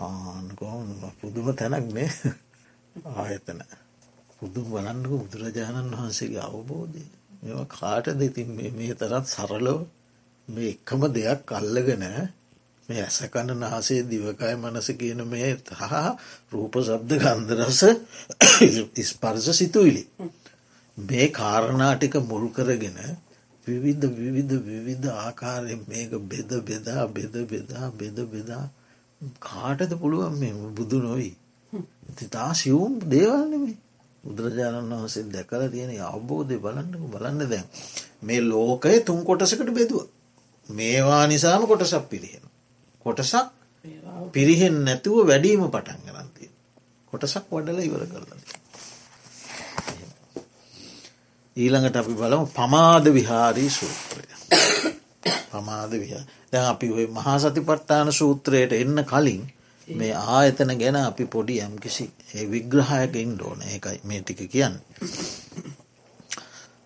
ආනකොම පුදුම තැනක්නේ ආයතන. පුදුම් බලන්නක බුදුරජාණන් වහන්සේගේ අවබෝධය. මෙ කාට දෙතින් මේ තරත් සරලෝ මේ එක්කම දෙයක් අල්ලගෙන මේ ඇසකන්න නාසේ දිවකයි මනස කියන මේ තහා රූප සබ්ද ගන්දරස ස්පර්ස සිතුවිලි. මේ කාරණාටික මුල් කරගෙන විවිධ විවිධ විවිධ ආකාරයෙන් මේක බෙද බෙදා බෙද බෙදා බෙද බෙදා කාටද පුළුවන් මේ බුදු නොවී. තිතා සිවුම් දේවල්නෙමේ බුදුරජාණන් වහන්සේ දැකල තියෙන අවබෝධය බලන්නක බලන්න දැන් මේ ලෝකය තුන් කොටසකට බෙදුව. මේවා නිසාම කොටසක් පිරිහෙන. කොටසක් පිරිහෙන් නැතුව වැඩීම පටන් ගරන්තිය. කොටසක් වඩල ඉවර කරලද. ඊළඟට අපි බලමු පමාද විහාරී සූත්‍රය. පමාද විහා දැන් අපි ඔය මහා සතිපට්ටාන සූත්‍රයට එන්න කලින් මේ ආයතන ගැන අපි පොඩි යම්කිසි විග්‍රහයක ඉන්ඩෝන ඒකයි මේ ටික කියන්න.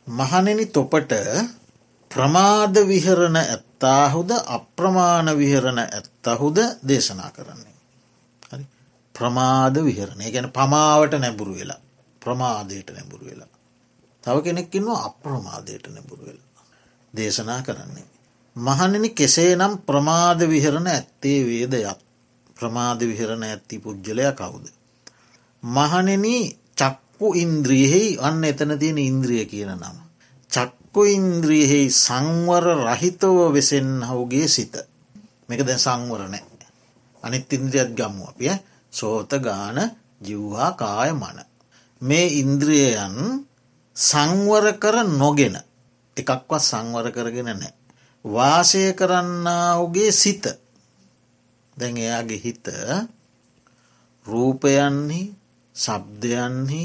මහනෙනි තොපට ප්‍රමාද විහරණ ඇත්තාහුද අප්‍රමාණ විහරණ ඇත්තහුද දේශනා කරන්නේ. හරි ප්‍රමාද විහරණය ගැන පමාවට නැබුරු වෙලා ප්‍රමාදයට නැබුරු වෙලා. තව කෙනෙක්කින්වා අප්‍රමාදයට නැබුරු වෙලා. දේශනා කරන්නේ. මහනෙනි කෙසේ නම් ප්‍රමාද විහරණ ඇත්තේ වේදයක් ප්‍රමාද විහරණ ඇත්ති පුද්ගලය කවුද. මහනෙන චක්කු ඉන්ද්‍රියෙහි අන්න එතන තියෙන ඉන්ද්‍රිය කියන නම. චක්කු ඉන්ද්‍රියෙහි සංවර රහිතව වෙසෙන් හවුගේ සිත. මේක දැ සංවර නෑ. අනිත් ඉන්ද්‍රියත් ගම්මු අපිය සෝත ගාන ජිව්වා කාය මන. මේ ඉන්ද්‍රියයන් සංවර කර නොගෙන එකක්වත් සංවර කරගෙන නෑ. වාසය කරන්නාවගේ සිත දැන් එයාගේ හිත රූපයන්හි සබ්දයන්හි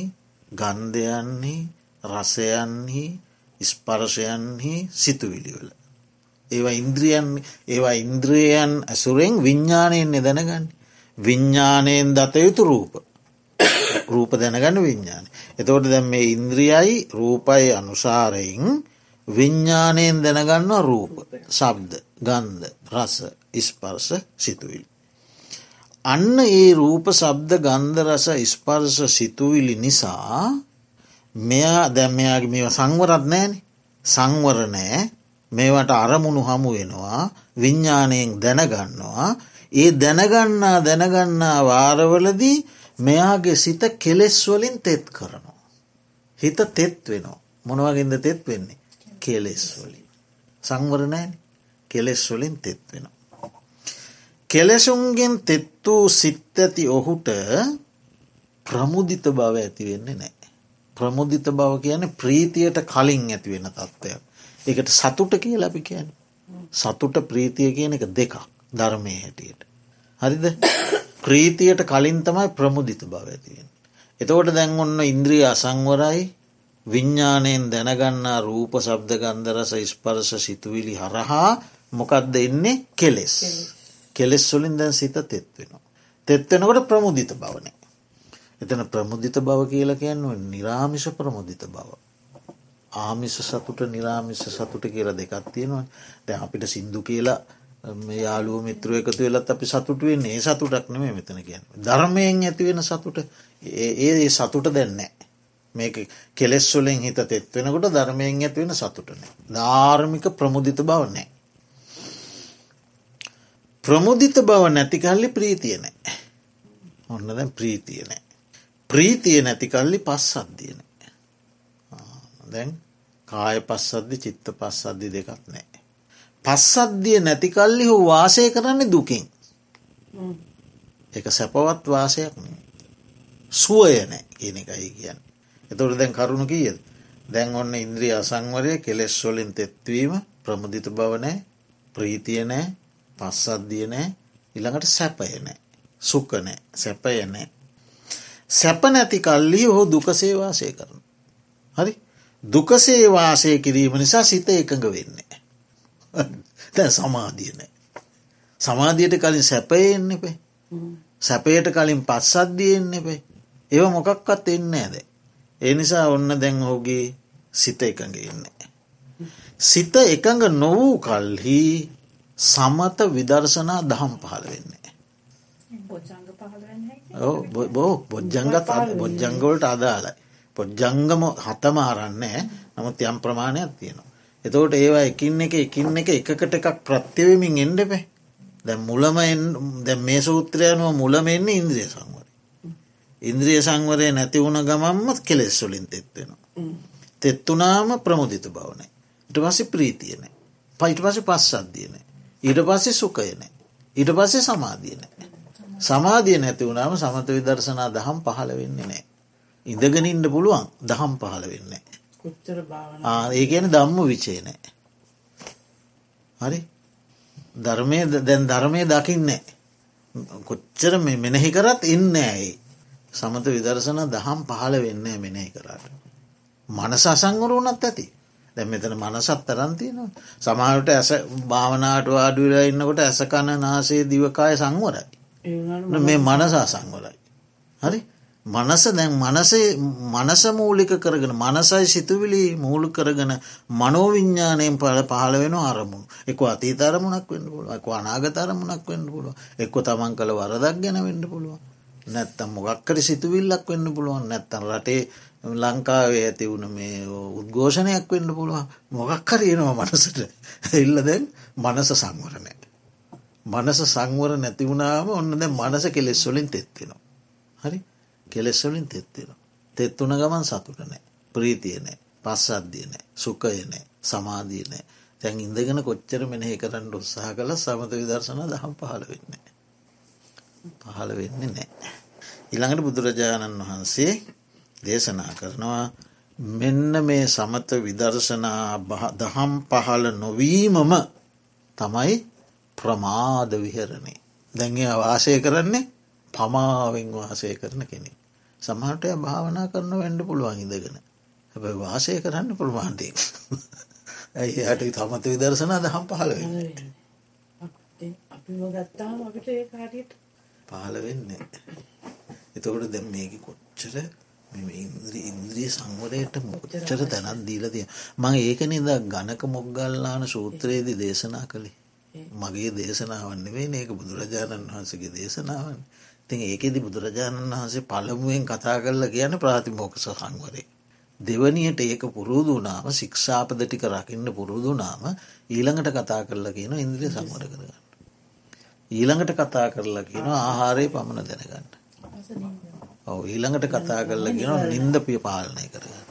ගන්ධයන්හි රසයන්හි ස්පර්ශයන්හි සිතුවිලිවල. ඒවා ඉන්ද්‍රියන් ඒවා ඉන්ද්‍රියයන් ඇසුරෙන් විඤ්ඥානයෙන් දැනගන්න. විඤ්ඥානයෙන් දතයුතු රූප. රූප දැනගන්න විඤ්ඥාන. එතකොට දැම් මේ ඉන්ද්‍රියයි රූපයි අනුසාරයෙන් විඤ්ඥානයෙන් දැනගන්න රූප සබ්ද ගන්ධ රස ඉස්පර්ස සිතුවිල්. අන්න ඒ රූප සබ්ද ගන්ධ රස ස්පර්ශ සිතුවිලි නිසා මෙයා දැම්මයාගේ මේ සංවරත් නෑන සංවර නෑ මේවට අරමුණු හමු වෙනවා. විඤ්ඥානයෙන් දැනගන්නවා. ඒ දැනගන්නා දැනගන්නා වාරවලදී මෙයාගේ සිත කෙලෙස්වලින් තෙත් කරනවා. හිත තෙත් වෙනවා. මොනවගින්ද තෙත් වෙන්නේ? කෙලෙස්වලින්. සංවරණෑන කෙලෙස්වලින් තෙත් වෙනවා. කෙලෙසුන්ගෙන් තෙත් වූ සිත් ඇති ඔහුට ප්‍රමුදිත බව ඇති වෙන්නේ නෑ. ප්‍රමුදිත බව කියන ප්‍රීතියට කලින් ඇති වෙන තත්ත්වයක්. එකට සතුට කිය ලැබි කියන. සතුට ප්‍රීතිය කියන එක දෙකක් ධර්මය හැටියට. හරිද ප්‍රීතියට කලින් තමයි ප්‍රමුදිත බව ඇතිවෙන්. එතකොට දැන් ඔන්න ඉන්ද්‍රිය අසංවරයි විඤ්ඥානයෙන් දැනගන්නා රූප සබ්ද ගන්දරස ස්පරස සිතුවිලි හරහා මොකක්ද එන්නේ කෙලෙස්. කෙලෙස් වලින් දැන් සිත තෙත් වෙනවා. තෙත්වෙනකොට ප්‍රමුදිත බවනේ. එතන ප්‍රමුදිත බව කියල කියන්නුව නිරාමිෂ ප්‍රමුදිත බව. ආමිස සතුට නිරාමිස සතුට කියලා දෙකක් තියෙනවා දැ අපිට සින්දු කියලා යාලුව මිත්‍ර එකතු වෙලත් අපි සතුට වෙන්නේ ඒ සතුටක් නෙම මෙතන කියන්න. ධර්මයෙන් ඇතිවෙන සතුට ඒ සතුට දෙන්නෑ. මේක කෙලෙස්වලින් හිත තෙත්වෙනකොට ධර්මයෙන් ඇතිවෙන සතුටන. ධාර්මික ප්‍රමුදිත බව නෑ. ප්‍රමුදිත බව නැතිකල්ලි ප්‍රීතියනෑ. ඔන්න දැන් ප්‍රීතියනෑ. ප්‍රීතිය නැතිකල්ලි පස් සද්ධියන. දැන් කාය පස්සද්ධි චිත්ත පස්සද්ධි දෙකක් නෑ. පස්සද්ධිය නැතිකල්ලි හු වාසය කරන්නේ දුකින්. එක සැපවත් වාසයක් සුවය නෑ කියන එකයි කියන්න. එතොට දැන් කරුණු කියද. දැන් ඔන්න ඉන්ද්‍රිය අසංවරය කෙලෙස් වලින් තෙත්වීම ප්‍රමුදිත බවනෑ ප්‍රීතියනෑ පස්සද්ධියනෑ ඉළඟට සැපයනෑ සුකනෑ සැපයනෑ සැප නැති කල්ලි හෝ දුකසේවාසය කරන. හරි දුකසේවාසය කිරීම නිසා සිත එකඟ වෙන්නේ. තැ සමාධියනෑ. සමාධියට කලින් සැපයෙන්න එපේ. සැපයට කලින් පස්සද්ධියෙන්න එපේ. ඒව මොකක්වත් එන්න ඇද. ඒ නිසා ඔන්න දැන් ඔහුගේ සිත එකඟ එන්නේ. සිත එකඟ නොවූ කල්හි සමත විදර්ශනා දහම් පහළ වෙන්නේ. බෝ බොජ්ජංගත් බොජ්ජංගවලට අදාලයි. පොජ්ජංගම හතම හරන්නේ නමුත් යම් ප්‍රමාණයක් තියෙනවා. එතෝට ඒවා එකින් එක එකින් එක එකකට එකක් ප්‍රත්්‍යවමින් එන්ඩපේ දැ මුලම දැ මේ සූත්‍රයනුව මුලම එන්නේ ඉන්ද්‍රිය සංවර. ඉන්ද්‍රිය සංවරය නැති වුණ ගමම්මත් කෙලෙස් වලින් තෙත්වෙනවා. තෙත්තුනාම ප්‍රමුදිත බවන. ඉට පස්සේ ප්‍රීතියන. පයිට පස පස් අධ්‍යයන. ඊට පස්සේ සුකයන. ඊට පස්සේ සමාධියන. සමාධිය නැති වුණාම සමත විදර්ශනා දහම් පහළ වෙන්නේ නෑ. ඉඳගෙන ඉන්න පුළුවන් දහම් පහළ වෙන්නේ. ඒ කියන දම්ම විචේනෑ. හරි ධර්මය දැන් ධර්මය දකින්නේ. කොච්චර මෙනෙහි කරත් ඉන්න ඇයි. සමත විදර්ශන දහම් පහළ වෙන්න මෙනෙහි කරාට. මනස අසංගරුණත් ඇති. දැ මෙතන මනසත් තරන්තියනවා. සමහට ඇස භාවනාට වාඩුවලා ඉන්නකොට ඇසකණ නාසේ දිවකාය සංවරයි. මේ මනසා සංවරයි. හරි මනස දැන් මනසේ මනස මූලික කරගෙන මනසයි සිතුවිලි මූලි කරගෙන මනෝවිඤ්ඥානයෙන් පල පහල වෙන අරමුණ එක අතීත අරමුණක් වෙන්න පුළුව එක අනාගත අරමුණක් වෙන්න පුළුව එක්ක තමන් කළ වරදක් ගැන වෙන්න පුළුව නැත්තම් මොගක්කරි සිතුවිල්ලක් වෙන්න පුළුවන් නැත්තන් රටේ ලංකාවේ ඇති වුණ මේ උද්ඝෝෂණයක් වෙන්න පුළුවන්. මොගක්කරයනවා මනසට. එල්ල දැන් මනස සංවරණය. මනස සංවර නැතිවුණාම ඔන්න දැ මනස කෙලෙස් වලින් තෙත්වෙනවා හරි? කෙලෙස්වලින් තෙත්වෙන. තෙත්වන ගමන් සතුට නෑ ප්‍රීතියනෑ පස්සද්ධියනෑ සුකයනෑ සමාධීනෑ තැන් ඉඳගෙන කොච්චර මෙනෙහි කරන්න උත්සාහ කළ සමත විදර්ශන දහම් පහළ වෙන්න. පහළ වෙන්නේ නෑ. ඉළඟට බුදුරජාණන් වහන්සේ දේශනා කරනවා මෙන්න මේ සමත විදර්ශනා දහම් පහල නොවීමම තමයි ප්‍රමාද විහරණේ. දැන්ගේ වාසය කරන්නේ පමාවෙන් වාසය කරන කෙනෙ. සමහටය භාවනා කරන වැඩ පුළුවන් ඉඳගෙන. හැබයි වාසය කරන්න පුළුවන්ටේ. ඇයි හට තමත විදර්ශනා දහම් පහල පහල වෙන්න. එතකොට දැම් මේක කොච්චර ඉන්ද්‍රී ඉන්ද්‍රිය සංවරයට මොච්චර තැනත් දීලතිය මං ඒක නිද ගණක මොග්ගල්ලාන සූත්‍රයේදී දේශනා කළේ මගේ දේශනාවන්නේ ඒක බුදුරජාණන් වහන්සගේ දේශනාවන් තින් ඒකෙදි බුදුරජාණන් වහන්සේ පළමුුවෙන් කතා කරල කියන ප්‍රාතිමෝකස සංවරේ. දෙවනියට ඒක පුරුදුනාම ශික්ෂාපද ටික රකින්න පුරුදුනාම ඊළඟට කතා කරලා කියන ඉන්ද්‍රිය සංවර කරගන්න. ඊළඟට කතා කරලා කියන ආහාරය පමණ දැනගන්න. ඔව ඊළඟට කතා කරලා කියන නින්ද පිය පාලනය කරගන්න.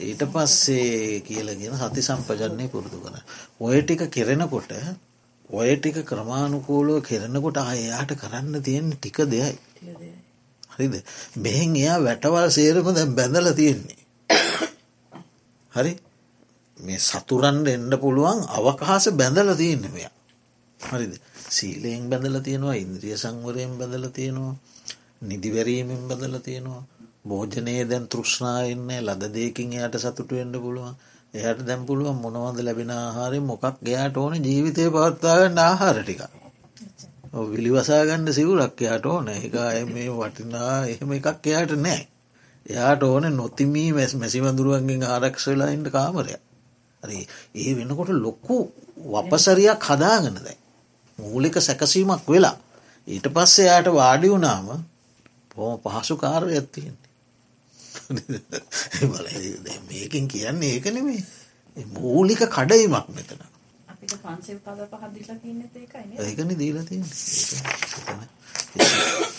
ඊට පස්සේ කියලගෙන සති සම්පජන්නේ පුරුදු කර. ඔය ටික කෙරෙනකොට ඔය ටික ක්‍රමාණුකූලුව කෙරෙනකොට අයාට කරන්න තියෙන ටික දෙයයි. හරිද මෙහෙන් එයා වැටවල් සේරම දැ බැඳල තියෙන්නේ. හරි මේ සතුරන්ට එන්න පුළුවන් අවකාස බැඳල තියෙන්න මෙයා. හරිද සීලයෙන් බැඳල තියෙනවා ඉන්ද්‍රිය සංවරයෙන් බැඳල තියෙනවා නිදිවැරීමෙන් බදල තියෙනවා. භෝජනය දැන් තෘෂ්ණාවෙන්න ලද දෙකින් එයට සතුටුවෙන්ට පුළුවන්. එයට දැම් පුළුවන් මොනවද ලැබෙන ආහාරය? මොකක් එයාට ඕන ජීවිතය පවත්තාගන්න ආහාර ටික? විලිවසාගන්න සිවුරක් එයාට ඕන. එක මේ වටිනා එහෙම එකක් එයාට නෑ එයාට ඕන නොතිමී මැස් මැසිවඳුරුවන්ගෙන් ආරක්ෂවෙලාඉන්න කාමරය හරි. ඒ වෙනකොට ලොක්කු වපසරයක් හදාගන දැයි මූලික සැකසීමක් වෙලා. ඊට පස්සේ යායට වාඩි වුනාම බොහොම පහසු කාරය ඇත්තියෙන්නේ බල මේකින් කියන්නේ ඒක නෙමේ මූලික කඩයිමක් මෙතන. ඒකන දීලා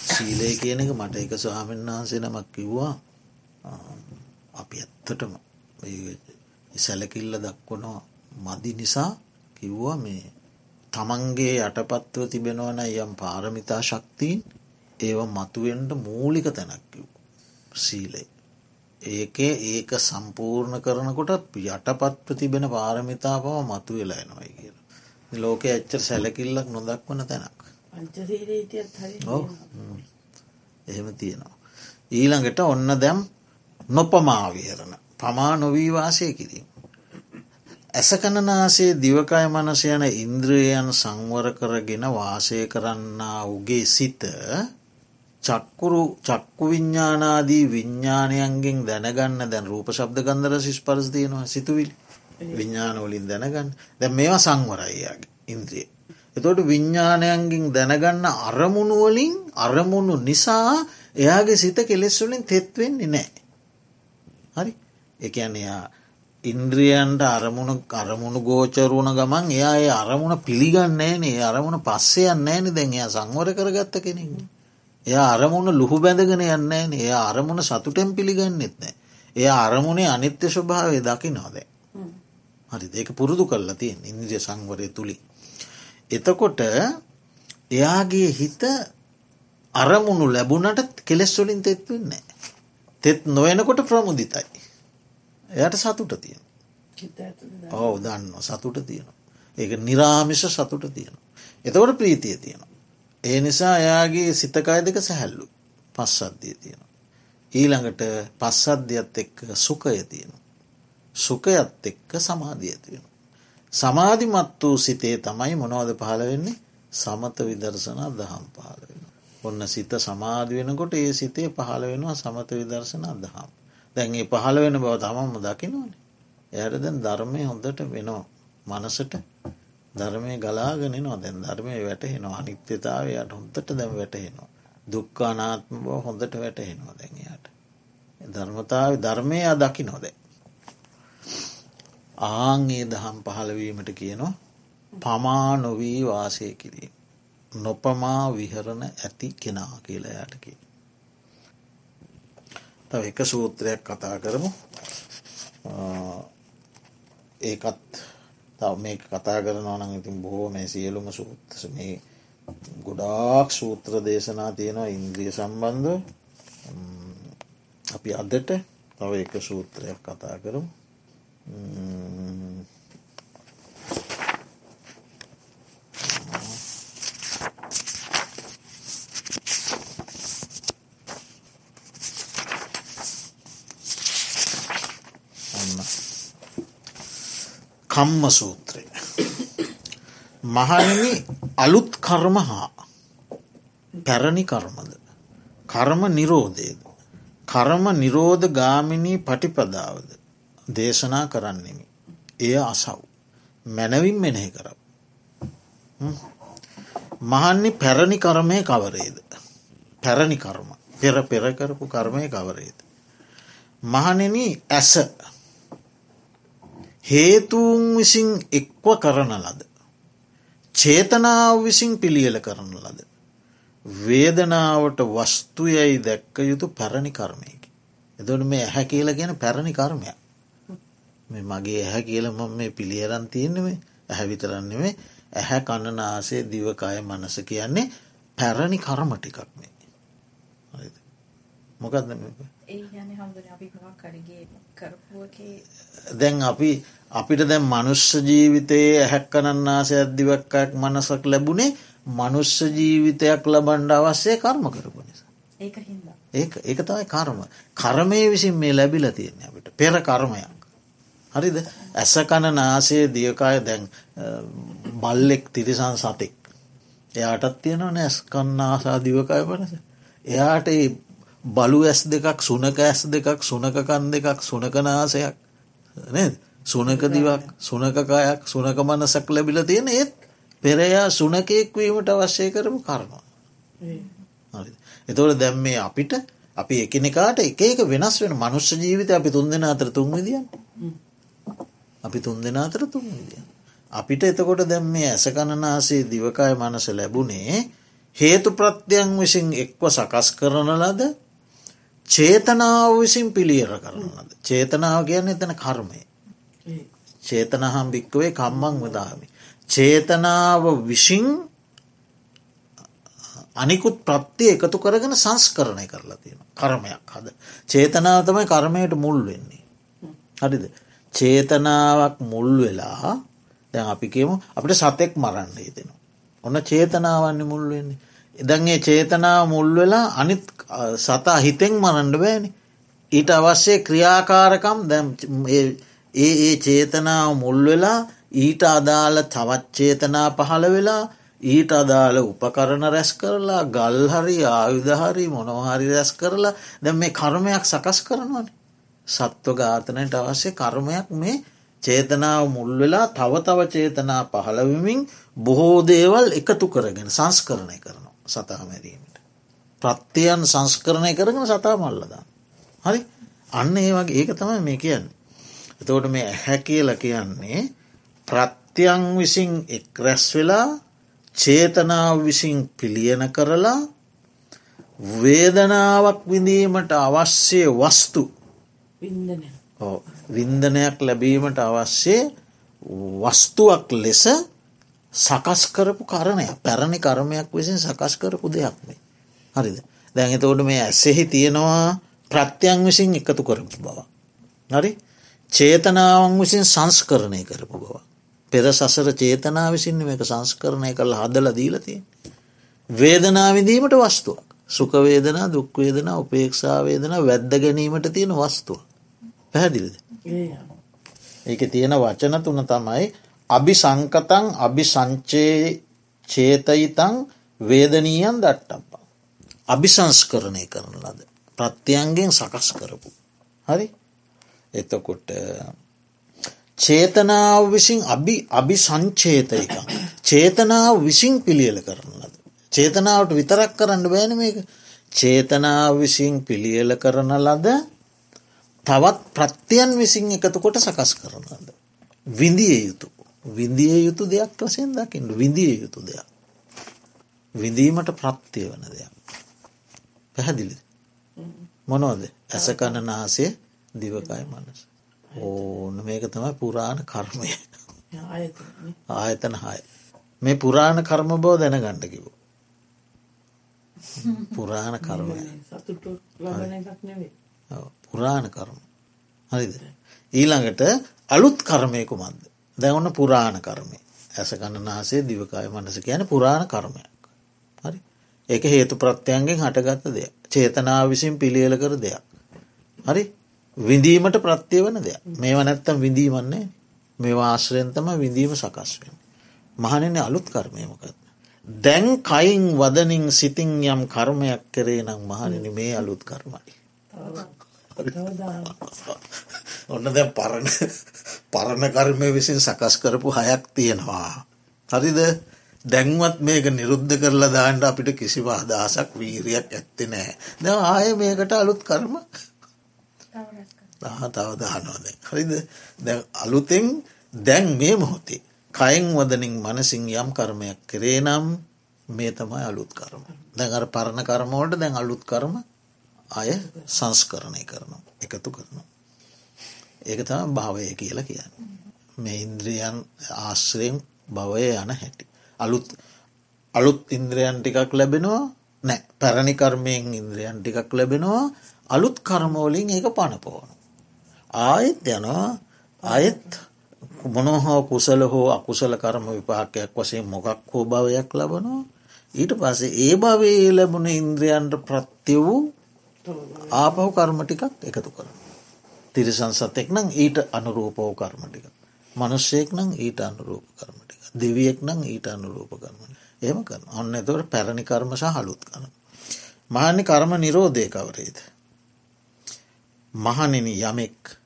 සීලය කියන එක මට එක ස්වාමෙන් වහන්සේ නමක් කිව්වා. අපි ඇත්තටම සැලකිල්ල දක්වනවා මදි නිසා කිව්වා මේ තමන්ගේ යටපත්ව තිබෙනවන යම් පාරමිතා ශක්තිීන් ඒව මතුවෙන්ට මූලික තැනැක්කිව් සීලේ. ඒකේ ඒක සම්පූර්ණ කරනකොට යටපත් ප්‍රතිබෙන පාරමිතා පව මතු වෙලා එනවයි කියල. ලෝක එච්චර සැලකිල්ලක් නොදක්වන තැනක්. එහෙම තියෙනවා. ඊළඟට ඔන්න දැම් නොපමාවිහරණ පමා නොවී වාසය කිරීම. ඇසකණනාසේ දිවකය මනස යන ඉන්ද්‍රියයන් සංවර කරගෙන වාසය කරන්නා උගේ සිත චක්කුරු චක්කු විඤ්ඥානාදී විඤ්ඥානයන්ගෙන් දැනගන්න දැන් රූප ශබ්ද ගන්දර ශිෂ්පරස් තියනවා සිතුවිල් විඤ්ඥානවලින් දැනගන්න දැ මේවා සංවරයියාගේ ඉන්ද්‍රිය. එතොට විඤ්ඥානයන්ගෙන් දැනගන්න අරමුණුවලින් අරමුණු නිසා එයාගේ සිත කෙලෙස්වලින් තෙත්වෙන්නේ නෑ. හරි එකන එයා ඉන්ද්‍රියන්ට අරමුණ අරමුණු ගෝචරුණ ගමන් එයා ඒ අරමුණ පිළිගන්නේ නේ අරමුණ පස්සයන්න ෑන දැන් එයා සංවර කරගත්ත කෙනෙන්නේ. එය අරමුණ ලුහු බැඳගෙන යන්න ඒ අරමුණ සතුටෙන් පිළිගන්නෙත් නෑ. එය අරමුණේ අනිත්‍ය ස්වභාවය දකි නොද. හරි ඒක පුරුදු කරලා තියෙන් ඉන්ද්‍රිය සංවරය තුළි. එතකොට එයාගේ හිත අරමුණු ලැබුණට කෙලෙස්වලින් තෙත්වෙන්නේ. තෙත් නොයනකොට ප්‍රමුදිතයි. එයට සතුට තියෙන. ඔව දන්න සතුට තියෙන. ඒක නිරාමිෂ සතුට තියෙන. එතකොට ප්‍රීතිය තියෙනවා. ඒ නිසා එයාගේ සිතකය දෙක සැහැල්ලු පස්සද්ධිය තියෙන. ඊළඟට පස්සද්ධියත් එක්ක සුකය තියෙන. සුකයත් එක්ක සමාධිය තියෙන. සමාධිමත් වූ සිතේ තමයි මොනවද පහළ වෙන්නේ සමත විදර්ශනා දහම් පහළ වෙන. ඔන්න සිත සමාධ වෙනකොට ඒ සිතේ පහළ වෙනවා සමත විදර්ශනා දහම්. දැන්ගේ පහළ වෙන බව තමම්ම දකිනවන. එයට දැන් ධර්මය හොඳට වෙනවා මනසට ධර්මය ගලාගෙන නවා දැන් ධර්මය වැටහෙනවා අනිත්‍යතාවයට හොඳට දැම වැටහෙනවා. දුක්කානාත්ම බව හොඳට වැටහෙනවා දැන්යාට. ධර්මතාව ධර්මය දකි නොද. ආංගේ දහම් පහළවීමට කියනවා පමා නොවී වාසය කිරීම. නොපමා විහරණ ඇති කෙනා කියලයාට කිය. තව එක සූත්‍රයක් කතා කරමු ඒකත් තව මේ කතා කරනවා නම් ඉතින් බොහෝ මේ සියලුම සූත්ස මේ ගොඩාක් සූත්‍ර දේශනා තියෙනවා ඉන්ද්‍රිය සම්බන්ධ. අපි අදට තව එක සූත්‍රයක් කතා කරු කම්ම සූත්‍රය. මහනිනි අලුත් කර්ම හා පැරණි කර්මද? කර්ම නිරෝධයද කර්ම නිරෝධ ගාමිණී පටිපදාවද? දේශනා කරන්නෙමි. එය අසව්. මැනවින් මෙනෙහි කරව මහන්නේ පැරණි කර්මය කවරේද? පැරණි කර්ම. පෙර පෙරකරපු කර්මය කවරේද? මහනෙන ඇස. හේතුූන් විසින් එක්ව කරන ලද. චේතනාව විසින් පිළියල කරන ලද. වේදනාවට වස්තුයයි දැක්ක යුතු පැරණි කර්මයකි. එදොට මේ ඇහැ කියල ගැන පැරණි කර්මය. මේ මගේ ඇහැ කියල මම මේ පිළියරන් තියෙන්නෙමේ ඇහැ විතරන්නෙමේ ඇහැ කණනාසේ දිවකාය මනස කියන්නේ පැරණි කර්ම ටිකක් මේ. මොකක්ද දැන් අපි අපිට දැන් මනුස්ස ජීවිතයේ ඇහැක්කනන්නාස ඇද්දිවක්කයක් මනසක් ලැබුණේ මනුස්ස ජීවිතයක් ලබන්ඩ අවස්සේ කර්ම කරපු නිසා. ඒ ඒක තමයි කර්ම. කරමය විසින් මේ ලැබිල තියෙන අපිට පෙර කර්මයක්. හරිද ඇස කණ නාසේ දියකාය දැන් බල්ලෙක් තිරිසන් සතෙක්. එයාටත් තියෙනවා නෑස් කන්නාසා දිවකාය පනස. එයාට බලු ඇස් දෙකක් සුනක ඇස් දෙකක් සුනකකන් දෙකක් සුනකනාසයක් නේද සුනකදිවක් සුනකකායක් සුනක මනසක් ලැබිල තියෙන ඒත් පෙරයා සුනකයෙක්වීමට අවශ්‍ය කරපු කරනවා. එතවට දැම් මේ අපිට අපි එකනෙකාට එක එක වෙනස් වෙන මනුෂ්‍ය ජීවිත අපි තුන් දෙෙන අතර තුන්විදිියන් අපි තුන් දෙෙන අතර තුන්විදිිය. අපිට එතකොට දැම් මේ ඇසකණනාසේ දිවකාය මනස ලැබුණේ හේතු ප්‍රත්‍යයන් විසින් එක්ව සකස් කරන ලද චේතනාව විසින් පිළියර කරනද. චේතනාව කියන්න එතන කර්මය. චේතනහම් භික්කවේ කම්මං වදාමි. චේතනාව විසින් අනිකුත් ප්‍රත්තිය එකතු කරගෙන සංස්කරණය කරලා තියෙන කර්මයක් හද. චේතනාව තමයි කර්මයට මුල් වෙන්නේ. හරිද. චේතනාවක් මුල් වෙලා දැන් අපි කියමු අපිට සතෙක් මරන්න හිතෙන. ඔන්න චේතනාවන්න මුල් වෙන්නේ. එදන්ගේ චේතනාව මුල් වෙලා අනිත් සතා හිතෙන් මරන්ඩ බෑනි. ඊට අවශ්‍ය ක්‍රියාකාරකම් දැම් ඒ ඒ චේතනාව මුල් වෙලා ඊට අදාළ තවත් චේතනා පහළ වෙලා ඊට අදාළ උපකරණ රැස් කරලා ගල්හරි ආයුධහරි මොනොහරි රැස් කරලා දැ මේ කර්මයක් සකස් කරනවන. සත්ව ඝාතනයට අවශ්‍ය කර්මයක් මේ චේතනාව මුල් වෙලා තව තව චේතනා පහළවිමින් බොහෝ දේවල් එකතු කරගෙන සංස්කරණය කරනවා සතා මැරීමට. ප්‍රත්තියන් සංස්කරණය කරගෙන සතා මල්ලදා. හරි අන්න ඒ වගේ ඒක තමයි මේ කියන්නේ. එතකොට මේ ඇහැ කියල කියන්නේ ප්‍රත්‍යයන් විසින් එක් රැස් වෙලා චේතනාව විසින් පිළියන කරලා වේදනාවක් විඳීමට අවශ්‍ය වස්තු. වින්දනයක්. ලැබීමට අවශ්‍ය වස්තුවක් ලෙස සකස් කරපු කරණය පැරණි කර්මයක් විසින් සකස් කරපු දෙයක් මේ. හරිද? දැන් එතෝට මේ ඇස්සෙහි තියෙනවා ප්‍රත්‍යයන් විසින් එකතු කරපු බව. හරි චේතනාවන් විසින් සංස්කරණය කරපු බව. පෙර සසර චේතනා විසින් මේක සංස්කරණය කළ හදල දීලතිය. වේදනාවිදීමට වස්තුවක්. සුකවේදනා දුක්වේදන උපේක්ෂාවේදන වැද්ද ගැනීමට තියෙන වස්තුව. පැහැදිලිද. ඒක තියෙන වචන තුන තමයි අභි සංකතන් අභි සංචේ චේතයිතං වේදනීයන් දට්ටම්පා. අභිසංස්කරණය කරන ලද. ප්‍රත්‍යයන්ගෙන් සකස් කරපු. හරි එතකොට චේතනාව විසින් අභි අභි සංචේතයක චේතනාව විසින් පිළියල කරන ලද. චේතනාවට විතරක් කරන්න බෑන මේක චේතනාව විසින් පිළියල කරන ලද තවත් ප්‍රත්‍යයන් විසින් එකතු කොට සකස් කරනද. විඳිය යුතු විඳිය යුතු දෙයක් වසයෙන් දකින්න විඳිය යුතු දෙයක්. විඳීමට ප්‍රත්තිය වන දෙයක්. පැහැදිලි මොනෝද ඇසකණ නාසේ දිවකයි මනස. ඕන මේක තමයි පුරාණ කර්මය. ආයතන හාය. මේ පුරාණ කර්ම බව දැන ගණ්ඩකිව පුරාණ කර්මය පුරාණ කර්ම. හරිද. ඊළඟට අලුත් කර්මයකුමන්ද. දැවන්න පුරාණ කර්මය. ඇස ගණනාසේ දිවකාය මනස කියන පුරාණ කර්මයක්. හරි? ඒක හේතු ප්‍රත්‍යයන්ගෙන් හටගත්ත දෙයක්. චේතනාව විසින් පිළියල කර දෙයක්. හරි විඳීමට ප්‍රත්‍යය වන දෙයක් මේව නැත්තම් විඳීමන්නේ මේ ආශ්‍රයන්තම විඳීම සකස් වෙන. මහනන අලුත් කර්මයමකත්. දැන් කයින් වදනින් සිතින් යම් කර්මයක් කරේ නම් මහනනි මේ අලුත් කර්මයි. ඔන්න දැ පරණ පරණ කර්මය විසින් සකස් කරපු හයක් තියෙනවා. හරිද දැන්වත් මේක නිරුද්ධ කරලා දාන්ට අපිට කිසිව අදහසක් වීරියක් ඇත්ති නෑ. ද ආය මේකට අලුත් කර්ම තව දානවාද. හරිද දැ අලුතෙන් දැන් මේ මොහොතේ. කයින් වදනින් මනසින් යම් කර්මයක් කරේ නම් මේ තමයි අලුත් කරම. දැන් අර පරණ කර්මෝට දැන් අලුත් කරම අය සංස්කරණය කරනවා එකතු කරනවා. ඒක තම භාවය කියලා කියන්න. මේ ඉන්ද්‍රියන් ආශ්‍රයෙන් භවය යන හැටි. අලුත් අලුත් ඉන්ද්‍රයන් ටිකක් ලැබෙනවා නෑ පැරණි කර්මයෙන් ඉන්ද්‍රයන් ටිකක් ලැබෙනවා අලුත් කර්මෝලින් ඒක පණපෝන. ආයෙත් යනවා අයෙත් මොනහෝ කුසල හෝ අකුසල කරම විපාකයක් වසේ මොකක් හෝ භවයක් ලබනවා ඊට පස්සේ ඒ භවේ ලැබුණ ඉන්ද්‍රයන්ට ප්‍රත්‍ය වූ ආපහු කර්ම ටිකක් එකතු කරන. තිරිසන් සතෙක් නම් ඊට අනුරූපෝ කර්මටික. මනුස්සයෙක් නම් ඊට අනුරූප කර්මටික. දෙවියෙක් නම් ඊට අනුරූප කර්මන. ඒම කරන ඔන්න එතවට පැරණි කර්මශ හලුත් කන. මහනි කර්ම නිරෝධය කවරේද. මහනිනි යමෙක්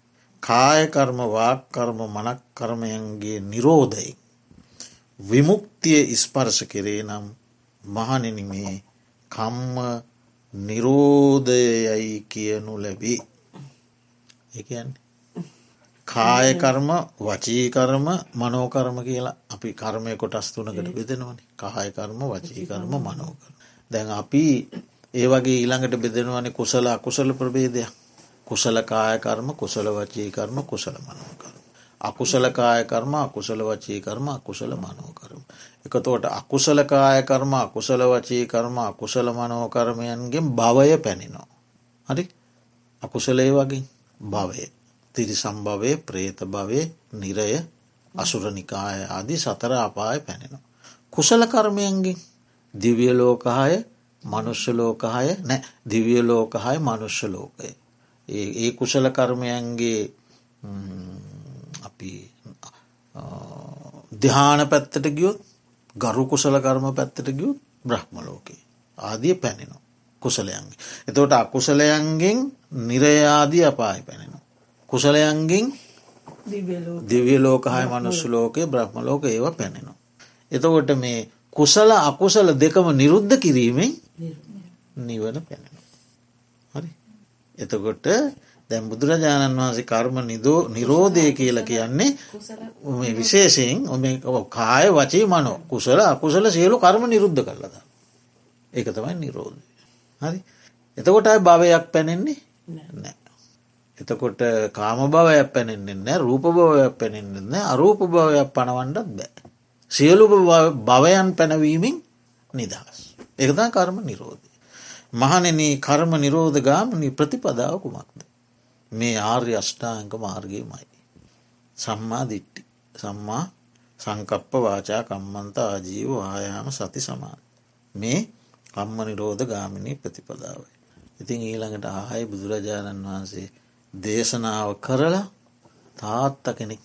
කායකර්ම වාක්කර්ම මනක් කර්මයන්ගේ නිරෝධයි. විමුක්තිය ස්පර්ශ කෙරේ නම් මහනිනි මේ කම්ම නිරෝධයයි කියනු ලැබී. එකන්නේ කායකර්ම වචීකර්ම මනෝකර්ම කියලා අපි කර්මය කොටස් තුනකට බෙදෙනවන කායකර්ම වචීකර්ම මනෝකර. දැන් අපි ඒ වගේ ඊළඟට බෙදෙනවන කුසල අකුසල ප්‍රබේදයක් කුසල කායකර්ම කුසල වචීකර්ම කුසල මනෝකර්ම. අකුසල කායකර්ම අකුසල වචීකර්ම අකුසල මනෝකරම. එකතෝට අකුසල කායකර්ම අකුසල වචීකර්ම අකුසල මනෝකර්මයන්ගෙන් භවය පැනිනෝ. හරි අකුසලේ වගේ භවය. තිරි සම්භවය ප්‍රේත භවය නිරය අසුරනිකාය ආදී සතර අපාය පැනෙනවා. කුසල කර්මයන්ගෙන් දිවිය ලෝකහාය මනුෂ්‍ය ලෝකහාය නෑ දිවිය ලෝකහාය මනුෂ්‍ය ලෝකය. ඒ කුසල කර්මයන්ගේ අපි දිහාන පැත්තට ගියොත් ගරු කුසල කර්ම පැත්තට ගියුත් බ්‍රහ්ම ලෝකේ ආදිය පැනෙනවා. කුසලයන්ගේ. එතවට අකුසලයන්ගෙන් නිරයාදී අපායි පැනෙනවා. කුසලයන්ගෙන් දිවිය ලෝකහය මනුස්ස ලෝකය බ්‍රහ්ම ලෝක ඒව පැනෙනවා. එතකොට මේ කුසල අකුසල දෙකම නිරුද්ධ කිරීමෙන් නිවන පැනෙනවා. හරි. එතකොට දැම් බුදුරජාණන් වහන්සේ කර්ම නිදෝ නිරෝධය කියල කියන්නේ විශේෂයෙන් කාය වචී මනෝ කුසල අකුසල සියලු කර්ම නිරුද්ධ කරලද. ඒක තමයි නිරෝධය. හරි එතකොට අයි භවයක් පැනෙන්නේ නෑ. එතකොට කාම භවයක් පැනෙන්න්නේ රූප භවයක් පැනෙන්න්න අරූප භවයක් පණවන්නත් බෑ. සියලු භවයන් පැනවීමෙන් නිදහස්. එකදා කර්ම නිරෝධය. මහනෙන කර්ම නිරෝධ ගාමනි ප්‍රතිපදාව කුමක්ද. මේ ආර්ය අෂ්ඨාංක මාර්ගයමයි. සම්මා දිට්ටි සම්මා සංකප්ප වාචා කම්මන්ත ආජීව ආයාම සති සමාන. මේ කම්ම නිරෝධ ගාමිණී ප්‍රතිපදාවයි. ඉතින් ඊළඟට ආහයි බුදුරජාණන් වහන්සේ දේශනාව කරලා තාත්ත කෙනෙක්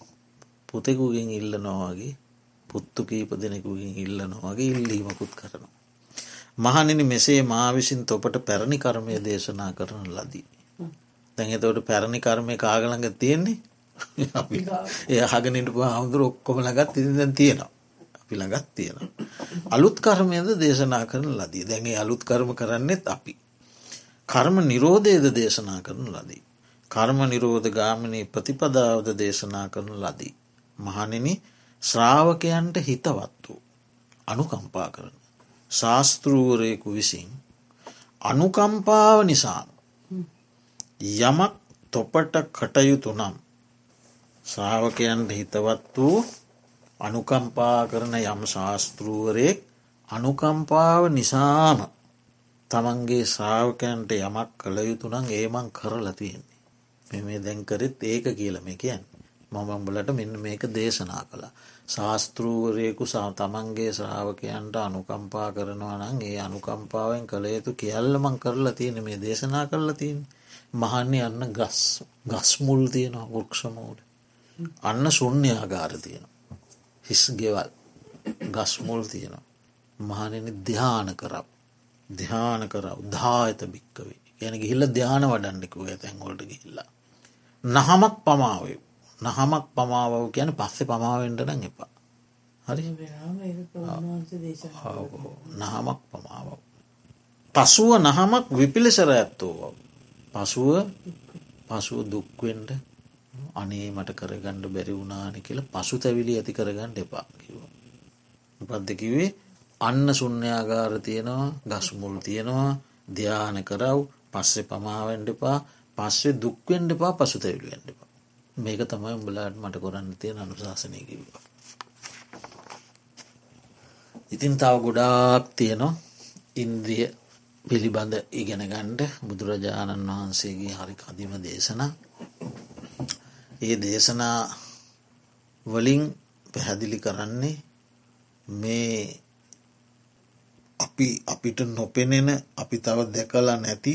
පුතෙකුගෙන් ඉල්ල නොවගේ පුත්තු කීප දෙනෙකුගෙන් ඉල්ල නොවගේ ඉල්ලීමකුත් කරනවා. මහනිනි මෙසේ මා විසින් තොපට පැරණි කර්මය දේශනා කරන ලදී. දැන් එතවට පැරණි කර්මය කාගළඟ තියෙන්නේ ඒ හගනිට හමුදුර ඔක්කොම ලගත් ඉතිදැන් තියෙනවා. අපි ළඟත් තියෙන. අලුත් කර්මයද දේශනා කරන ලදී දැගේ අලුත් කර්ම කරන්නෙත් අපි. කර්ම නිරෝධයද දේශනා කරන ලදී. කර්ම නිරෝධ ගාමිණී ප්‍රතිපදාවද දේශනා කරන ලදී. මහනෙන ශ්‍රාවකයන්ට හිතවත් වූ අනුකම්පා කරන. ශාස්තෘූවරයෙකු විසින් අනුකම්පාව නිසාම යමක් තොපට කටයුතු නම් ශ්‍රාවකයන්ට හිතවත් වූ අනුකම්පා කරන යම් ශාස්තෘූවරයෙක් අනුකම්පාව නිසාම තමන්ගේ ශ්‍රාවකයන්ට යමක් කළ යුතුනං ඒමං කරලා තියෙන්නේ. මේ දැන්කරෙත් ඒක කියල මේ කියන් මමම්බලට මෙන්න මේක දේශනා කළා. ශාස්තෘූවරයෙකු සා තමන්ගේ ශ්‍රාවකයන්ට අනුකම්පා කරනවා නම් ඒ අනුකම්පාවෙන් කළ යුතු කියල්ලමං කරලා තියෙන මේ දේශනා කරලා තින් මහන්නේ යන්න ගස් ගස්මුල් තියෙනවා වෘක්ෂමූට අන්න සුන්්‍යාගාර තියෙන හිස් ගෙවල් ගස්මුල් තියෙනවා. මහනනි ධ්‍යාන කරප ධ්‍යාන කරව. ධායත භික්කවේ. ගැන ගිහිල්ල ධ්‍යාන වඩන්ඩිකුව තැන්ගොලට ගිහිල්ලා. නහමක් පමාවේ නහමක් පමාවව කියන පස්සෙ පමාවෙන්ටන එපා. හරි? නහමක් පමාව පසුව නහමක් විපිලිසර ඇත්තෝ පසුව පසුව දුක්වෙන්ට අනේ මට කරගණ්ඩ බැරි වුණානි කියල පසු තැවිලි ඇති කරගන්න එපා කිව පද්දකිවේ අන්න සුන්්‍යාගාර තියෙනවා ගස්මුල් තියෙනවා ධ්‍යාන කරව් පස්සෙ පමාවෙන්ඩපා පස්සේ දුක්වෙන්ඩපා පසු තැවිලිෙන්ඩපා මේක තමයි උඹලාට මට කොරන්න තියෙන අනුශාසනය කිවවා. ඉතින් තව ගොඩාක් තියෙනවා ඉන්ද්‍රිය පිළිබඳ ඉගෙන ගණ්ඩ බුදුරජාණන් වහන්සේගේ හරි කදිම දේශනා. ඒ දේශනා වලින් පැහැදිලි කරන්නේ මේ අපි අපිට නොපෙනෙන අපි තව දැකලා නැති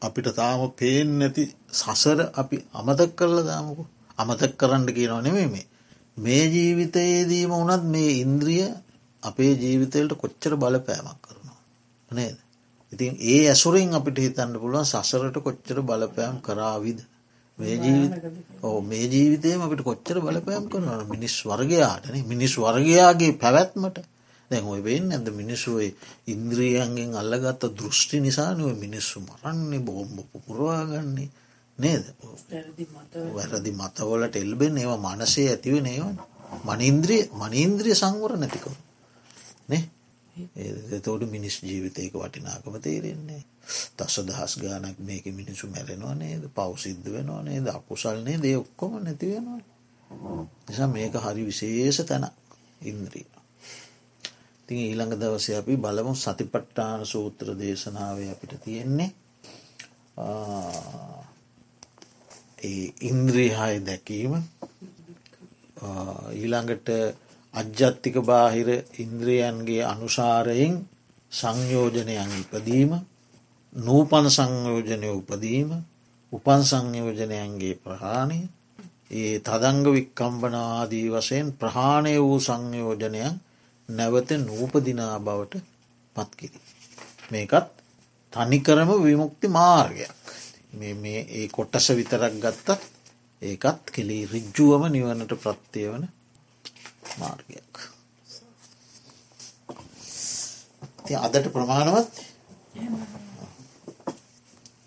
අපිට තාම පේෙන් නැති සසර අපි අමතක් කරල දාමකු. අමතක් කරන්න කියනව නෙමේ මේ. මේ ජීවිතයේදීම වනත් මේ ඉන්ද්‍රිය අපේ ජීවිතයට කොච්චර බලපෑමක් කරනවා නේද? ඉතින් ඒ ඇසුරින් අපිට හිතන්න පුළුවන් සසරට කොච්චර බලපෑම් කරාවිද? මේ ඕ මේ ජීවිතයම අපිට කොච්චර බලපෑම් කරනවා මිනිස් වර්ගයාටන මිනිස් වර්ගයාගේ පැවැත්මට. දැන් ඔය වෙන්න ඇද මිනිස්සුවේ ඉන්ද්‍රියන්ගෙන් අල්ලගත්ත දෘෂ්ටි නිසානුව මිනිස්සු මරන්නේ බෝම්බ පුරවාගන්නේ නේද? වැරදි මතවලට එල්බෙන් ඒවා මනසේ ඇතිවෙන ඒවන් මනින්ද්‍රිය මනීන්ද්‍රිය සංවර නැතිකව එතෝට මිනිස් ජීවිතයක වටිනාකම තේරෙන්නේ. දස දහස් ගානක් මේක මිනිසු මැරෙනවා නේද? පවසිද්ධ වෙනවා නේද? අකුසල්නේ දේ ඔක්කොම නැතිවෙනවා නිසා මේක හරි විශේෂ තැන ඉන්ද්‍රිය. තින් ඊළඟ දවස අපි බලමු සතිපට්ටාන සූත්‍ර දේශනාව අපිට තියෙන්නේ ඒ ඉන්ද්‍රීහාය දැකීම ඊළඟට අජ්ජත්තික බාහිර ඉන්ද්‍රියන්ගේ අනුසාරයෙන් සංයෝජනයන් ඉපදීම නූපන සංයෝජනය උපදීම උපන් සංයෝජනයන්ගේ ප්‍රහාණය ඒ තදංග වික්කම්බනාදී වසයෙන් ප්‍රහාණය වූ සංයෝජනයන් නැවත නූපදිනා බවට පත්කිරි. මේකත් තනිකරම විමුක්ති මාර්ගයක් මේ ඒ කොට්ටස විතරක් ගත්තත් ඒකත් කෙලි රිජ්ජුවම නිවනට ප්‍රත්තිය වන මාර්ගයක්. අදට ප්‍රමාණවත්